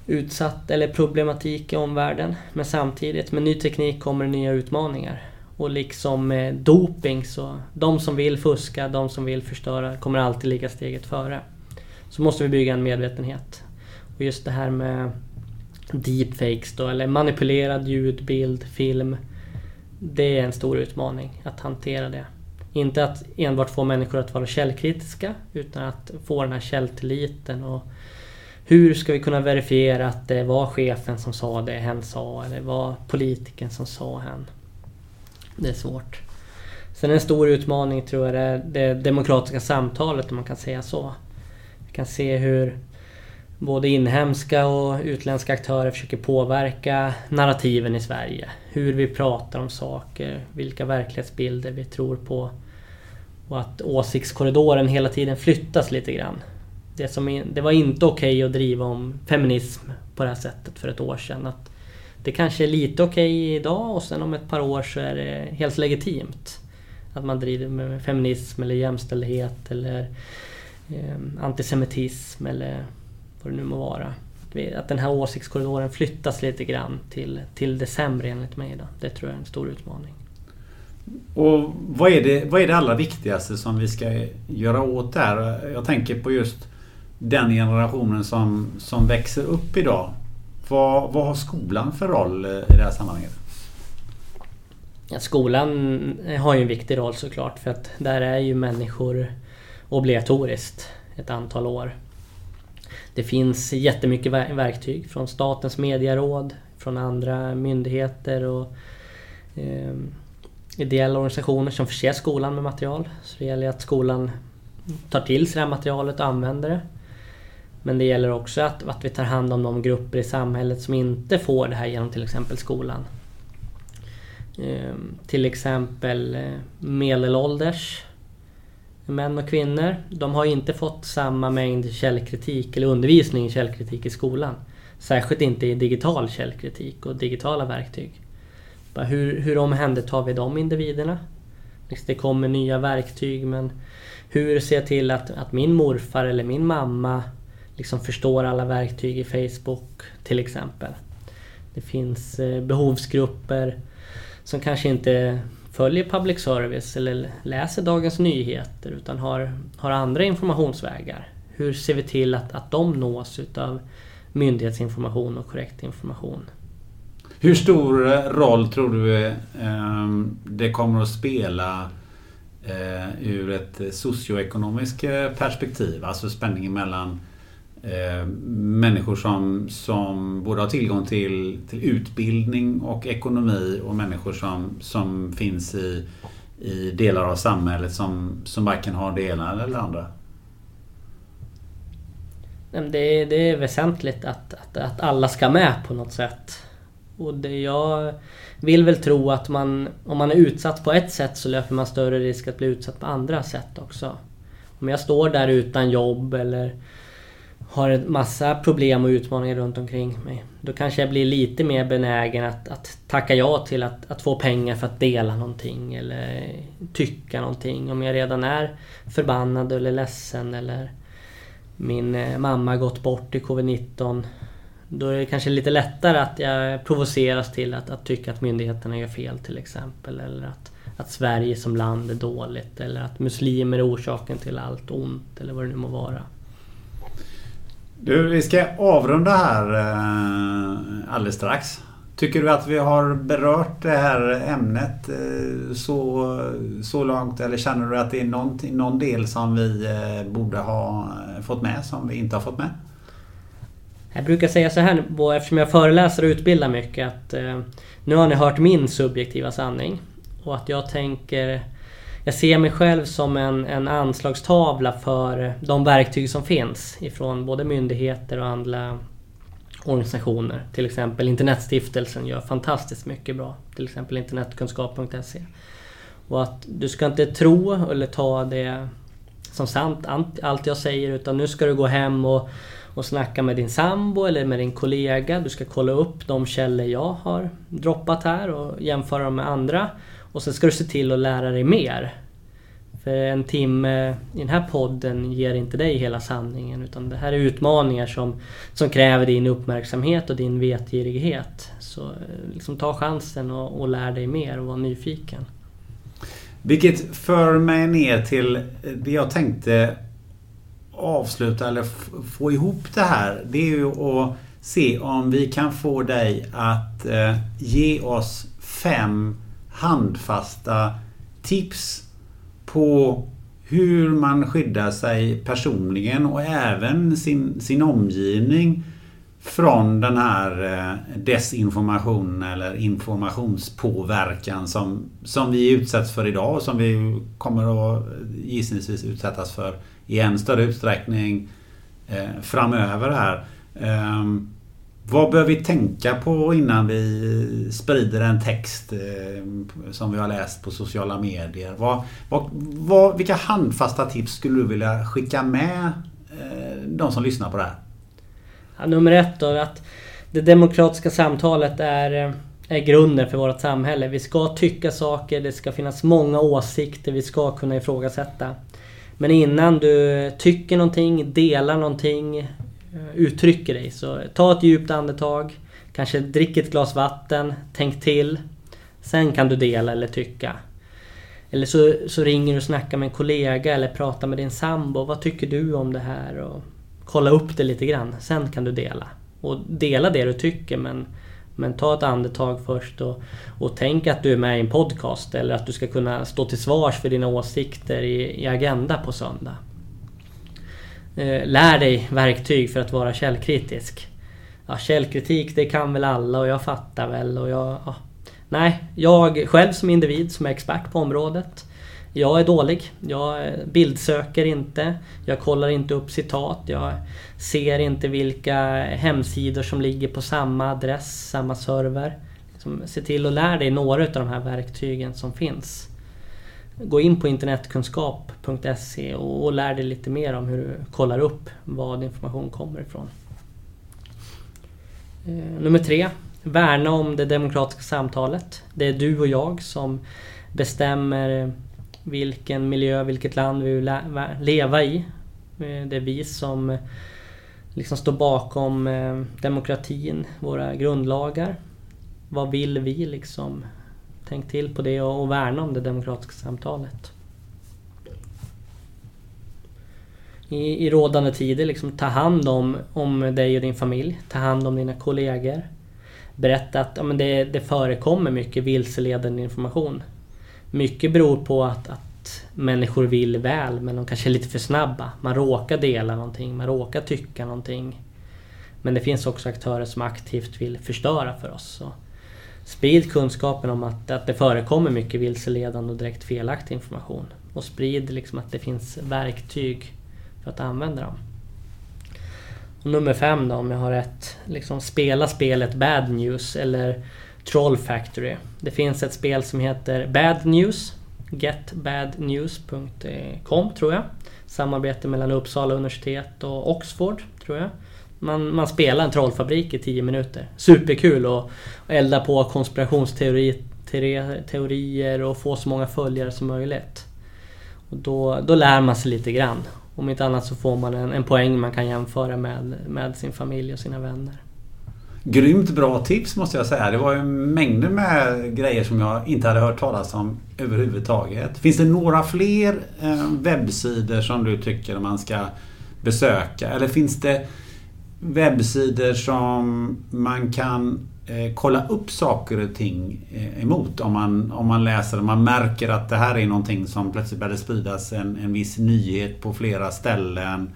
utsatt eller problematik i omvärlden. Men samtidigt med ny teknik kommer nya utmaningar. Och liksom med doping så de som vill fuska, de som vill förstöra kommer alltid ligga steget före. Så måste vi bygga en medvetenhet. Och just det här med deepfakes då, eller manipulerad ljud, bild, film. Det är en stor utmaning att hantera det. Inte att enbart få människor att vara källkritiska utan att få den här källtilliten och hur ska vi kunna verifiera att det var chefen som sa det hen sa eller var politikern som sa hen? Det är svårt. Sen en stor utmaning tror jag är det demokratiska samtalet om man kan säga så. Vi kan se hur både inhemska och utländska aktörer försöker påverka narrativen i Sverige. Hur vi pratar om saker, vilka verklighetsbilder vi tror på. Och att åsiktskorridoren hela tiden flyttas lite grann. Det, som, det var inte okej okay att driva om feminism på det här sättet för ett år sedan. Att det kanske är lite okej okay idag och sen om ett par år så är det helt legitimt. Att man driver med feminism eller jämställdhet eller eh, antisemitism eller vad det nu må vara. Att den här åsiktskorridoren flyttas lite grann till, till det sämre enligt mig. Då. Det tror jag är en stor utmaning. Och vad är, det, vad är det allra viktigaste som vi ska göra åt det här? Jag tänker på just den generationen som, som växer upp idag. Vad, vad har skolan för roll eh, i det här sammanhanget? Ja, skolan eh, har ju en viktig roll såklart för att där är ju människor obligatoriskt ett antal år. Det finns jättemycket verktyg från Statens medieråd, från andra myndigheter och eh, ideella organisationer som förser skolan med material. Så det gäller att skolan tar till sig det här materialet och använder det. Men det gäller också att, att vi tar hand om de grupper i samhället som inte får det här genom till exempel skolan. Ehm, till exempel eh, medelålders män och kvinnor. De har inte fått samma mängd källkritik eller undervisning i källkritik i skolan. Särskilt inte i digital källkritik och digitala verktyg. Hur, hur omhändertar vi de individerna? Det kommer nya verktyg men hur ser jag till att, att min morfar eller min mamma liksom förstår alla verktyg i Facebook till exempel. Det finns eh, behovsgrupper som kanske inte följer public service eller läser Dagens Nyheter utan har, har andra informationsvägar. Hur ser vi till att, att de nås utav myndighetsinformation och korrekt information? Hur stor eh, roll tror du eh, ehm, det kommer att spela eh, ur ett eh, socioekonomiskt perspektiv? Alltså spänningen mellan eh, människor som, som både har tillgång till, till utbildning och ekonomi och människor som, som finns i, i delar av samhället som, som varken har det ena eller det andra? Det är, det är väsentligt att, att, att alla ska med på något sätt. Och det jag vill väl tro att man, om man är utsatt på ett sätt så löper man större risk att bli utsatt på andra sätt också. Om jag står där utan jobb eller har en massa problem och utmaningar runt omkring mig. Då kanske jag blir lite mer benägen att, att tacka ja till att, att få pengar för att dela någonting eller tycka någonting. Om jag redan är förbannad eller ledsen eller min eh, mamma gått bort i covid-19. Då är det kanske lite lättare att jag provoceras till att, att tycka att myndigheterna gör fel till exempel. Eller att, att Sverige som land är dåligt. Eller att muslimer är orsaken till allt ont eller vad det nu må vara. Du, vi ska avrunda här eh, alldeles strax. Tycker du att vi har berört det här ämnet eh, så, så långt eller känner du att det är någon, någon del som vi eh, borde ha eh, fått med som vi inte har fått med? Jag brukar säga så här eftersom jag föreläser och utbildar mycket att eh, nu har ni hört min subjektiva sanning. Och att jag tänker... Jag ser mig själv som en, en anslagstavla för de verktyg som finns ifrån både myndigheter och andra organisationer. Till exempel Internetstiftelsen gör fantastiskt mycket bra. Till exempel internetkunskap.se. Och att du ska inte tro eller ta det som sant, allt jag säger, utan nu ska du gå hem och, och snacka med din sambo eller med din kollega. Du ska kolla upp de källor jag har droppat här och jämföra dem med andra. Och sen ska du se till att lära dig mer. För en timme i den här podden ger inte dig hela sanningen utan det här är utmaningar som, som kräver din uppmärksamhet och din vetgirighet. Så eh, liksom ta chansen och, och lär dig mer och var nyfiken. Vilket för mig ner till eh, det jag tänkte avsluta eller få ihop det här. Det är ju att se om vi kan få dig att eh, ge oss fem handfasta tips på hur man skyddar sig personligen och även sin, sin omgivning från den här desinformationen desinformation eller informationspåverkan som, som vi utsätts för idag och som vi kommer att gissningsvis utsättas för i än större utsträckning eh, framöver här. Ehm, vad bör vi tänka på innan vi sprider en text eh, som vi har läst på sociala medier? Vad, vad, vad, vilka handfasta tips skulle du vilja skicka med eh, de som lyssnar på det här? Ja, nummer ett då, att det demokratiska samtalet är, eh, är grunden för vårt samhälle. Vi ska tycka saker, det ska finnas många åsikter, vi ska kunna ifrågasätta. Men innan du tycker någonting, delar någonting, Eh, uttrycker dig. Så ta ett djupt andetag. Kanske drick ett glas vatten. Tänk till. Sen kan du dela eller tycka. Eller så, så ringer du och snackar med en kollega eller pratar med din sambo. Vad tycker du om det här? Och kolla upp det lite grann. Sen kan du dela. Och dela det du tycker men, men ta ett andetag först och, och tänk att du är med i en podcast eller att du ska kunna stå till svars för dina åsikter i, i Agenda på söndag. Eh, lär dig verktyg för att vara källkritisk. Ja, källkritik det kan väl alla och jag fattar väl och jag... Ja. Nej, jag själv som individ som är expert på området. Jag är dålig. Jag eh, bildsöker inte. Jag kollar inte upp citat. Jag ser inte vilka hemsidor som ligger på samma adress, samma server. Liksom, se till att lära dig några av de här verktygen som finns. Gå in på internetkunskap.se och lär dig lite mer om hur du kollar upp vad information kommer ifrån. Eh, nummer tre. Värna om det demokratiska samtalet. Det är du och jag som bestämmer vilken miljö, vilket land vi vill leva i. Eh, det är vi som eh, liksom står bakom demokratin, våra grundlagar. Vad vill vi liksom Tänk till på det och, värna om det demokratiska samtalet. I, i rådande tider, liksom, ta hand om, om dig och din familj. Ta hand om dina kollegor. Berätta att ja, men det, det förekommer mycket vilseledande information. Mycket beror på att, att människor vill väl men de kanske är lite för snabba. Man råkar dela någonting, man råkar tycka någonting. Men det finns också aktörer som aktivt vill förstöra för oss. Så Sprid kunskapen om att, att det förekommer mycket vilseledande och direkt felaktig information. Och sprid liksom att det finns verktyg för att använda dem. Och nummer fem då, om jag har rätt. Liksom spela spelet Bad News eller Troll Factory. Det finns ett spel som heter Bad News. Getbadnews.com tror jag. Samarbete mellan Uppsala universitet och Oxford tror jag. Man, man spelar en trollfabrik i 10 minuter. Superkul att elda på konspirationsteorier och få så många följare som möjligt. Och då, då lär man sig lite grann. Om inte annat så får man en, en poäng man kan jämföra med, med sin familj och sina vänner. Grymt bra tips måste jag säga. Det var ju mängder med grejer som jag inte hade hört talas om överhuvudtaget. Finns det några fler eh, webbsidor som du tycker man ska besöka? Eller finns det webbsidor som man kan eh, kolla upp saker och ting eh, emot. Om man, om man läser och man märker att det här är någonting som plötsligt börjar spridas en, en viss nyhet på flera ställen.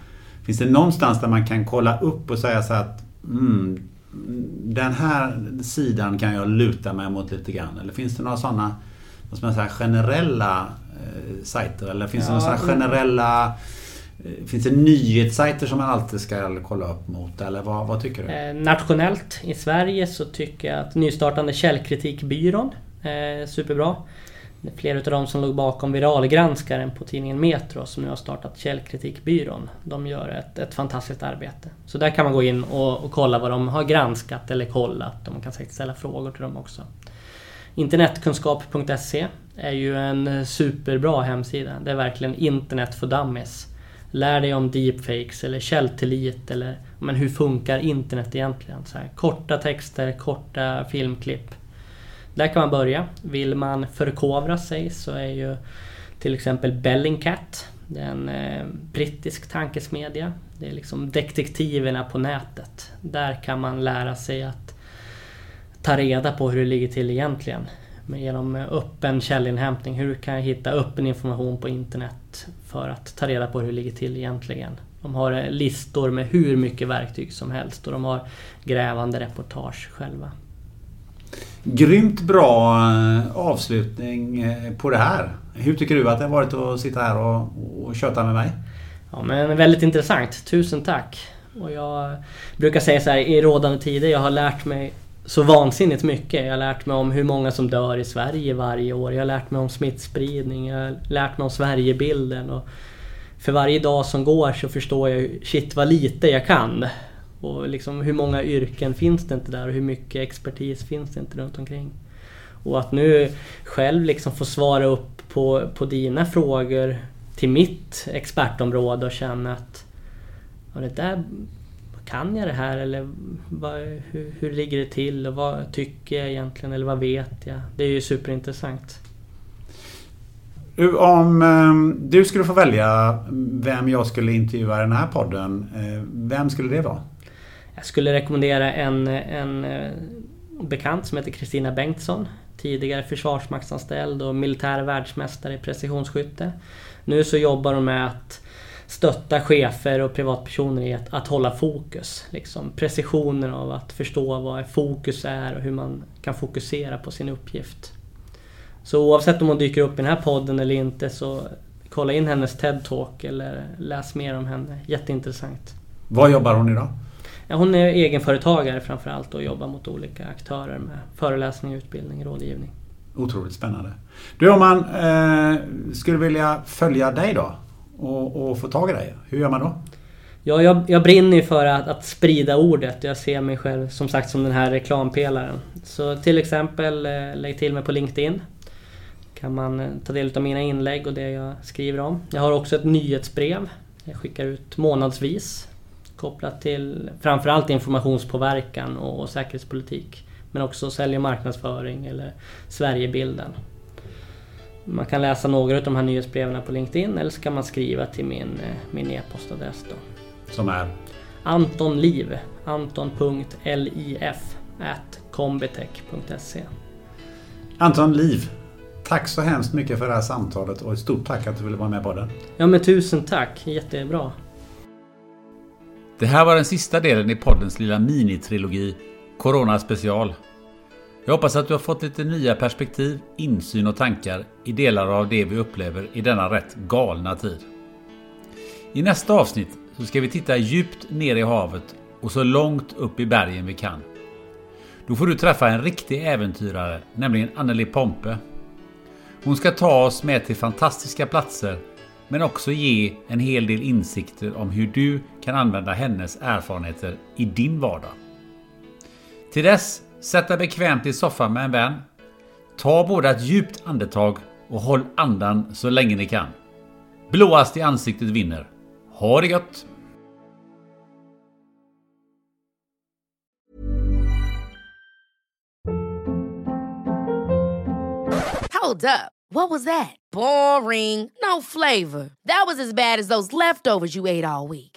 Finns det någonstans där man kan kolla upp och säga så att mm, den här sidan kan jag luta mig mot lite grann. Eller finns det några sådana vad ska man säga, generella eh, sajter? Eller finns ja, det några generella eh, Eh, finns det nyhetssajter som man alltid ska kolla upp mot? Eller vad, vad tycker du? Eh, nationellt i Sverige så tycker jag att nystartande Källkritikbyrån är superbra. Det är flera av dem som låg bakom viralgranskaren på tidningen Metro som nu har startat Källkritikbyrån. De gör ett, ett fantastiskt arbete. Så där kan man gå in och, och kolla vad de har granskat eller kollat och man kan säkert ställa frågor till dem också. Internetkunskap.se är ju en superbra hemsida. Det är verkligen internet för dummies. Lär dig om deepfakes eller källtillit eller men hur funkar internet egentligen? Så här, korta texter, korta filmklipp. Där kan man börja. Vill man förkovra sig så är ju till exempel Bellingcat det är en eh, brittisk tankesmedja. Det är liksom detektiverna på nätet. Där kan man lära sig att ta reda på hur det ligger till egentligen. Men genom eh, öppen källinhämtning. Hur kan jag hitta öppen information på internet för att ta reda på hur det ligger till egentligen? De har listor med hur mycket verktyg som helst och de har grävande reportage själva. Grymt bra eh, avslutning eh, på det här. Hur tycker du att det har varit att sitta här och, och köta med mig? Ja men väldigt intressant. Tusen tack. Och jag brukar säga så här i rådande tider, jag har lärt mig så vansinnigt mycket. Jag har lärt mig om hur många som dör i Sverige varje år. Jag har lärt mig om smittspridning. Jag har lärt mig om Sverigebilden. Och för varje dag som går så förstår jag shit vad lite jag kan. Och liksom hur många yrken finns det inte där och hur mycket expertis finns det inte runt omkring. Och att nu själv liksom få svara upp på, på dina frågor till mitt expertområde och känna att ja, det där kan jag det här eller vad, hur, hur ligger det till och vad tycker jag egentligen eller vad vet jag? Det är ju superintressant. Om eh, du skulle få välja vem jag skulle intervjua i den här podden, eh, vem skulle det vara? Jag skulle rekommendera en, en eh, bekant som heter Kristina Bengtsson. Tidigare försvarsmaktsanställd och militär världsmästare i precisionsskytte. Nu så jobbar hon med att stötta chefer och privatpersoner i att, att hålla fokus. Liksom precisionen av att förstå vad fokus är och hur man kan fokusera på sin uppgift. Så oavsett om hon dyker upp i den här podden eller inte så kolla in hennes TED-talk eller läs mer om henne. Jätteintressant. Vad jobbar hon idag? Ja, hon är egenföretagare framförallt och jobbar mot olika aktörer med föreläsning, utbildning, rådgivning. Otroligt spännande. Du om man eh, skulle vilja följa dig då och, och, få tag i dig, hur gör man då? Ja, jag, jag brinner ju för att, att, sprida ordet. Jag ser mig själv som sagt som den här reklampelaren. Så till exempel eh, lägg till mig på LinkedIn. Kan man eh, ta del av mina inlägg och det jag skriver om. Jag har också ett nyhetsbrev. Jag skickar ut månadsvis kopplat till framförallt informationspåverkan och, och säkerhetspolitik. Men också sälj och marknadsföring eller Sverigebilden. Man kan läsa några av de här nyhetsbreven på LinkedIn eller så kan man skriva till min, eh, min e-postadress. Då. Som är? Antonliv. Anton.lif at combitech.se Anton Liv. Tack så hemskt mycket för det här samtalet och ett stort tack att du ville vara med på den. Ja men tusen tack. Jättebra. Det här var den sista delen i poddens lilla minitrilogi Corona special. Jag hoppas att du har fått lite nya perspektiv, insyn och tankar i delar av det vi upplever i denna rätt galna tid. I nästa avsnitt så ska vi titta djupt ner i havet och så långt upp i bergen vi kan. Då får du träffa en riktig äventyrare, nämligen Anneli Pompe. Hon ska ta oss med till fantastiska platser men också ge en hel del insikter om hur du kan använda hennes erfarenheter i din vardag. Till dess, sätt dig bekvämt i soffan med en vän. Ta båda ett djupt andetag och håll andan så länge ni kan. Blåast i ansiktet vinner. Ha det gött! Hold up. What was that? Boring. No flavor. That was as bad as those leftovers you ate all week.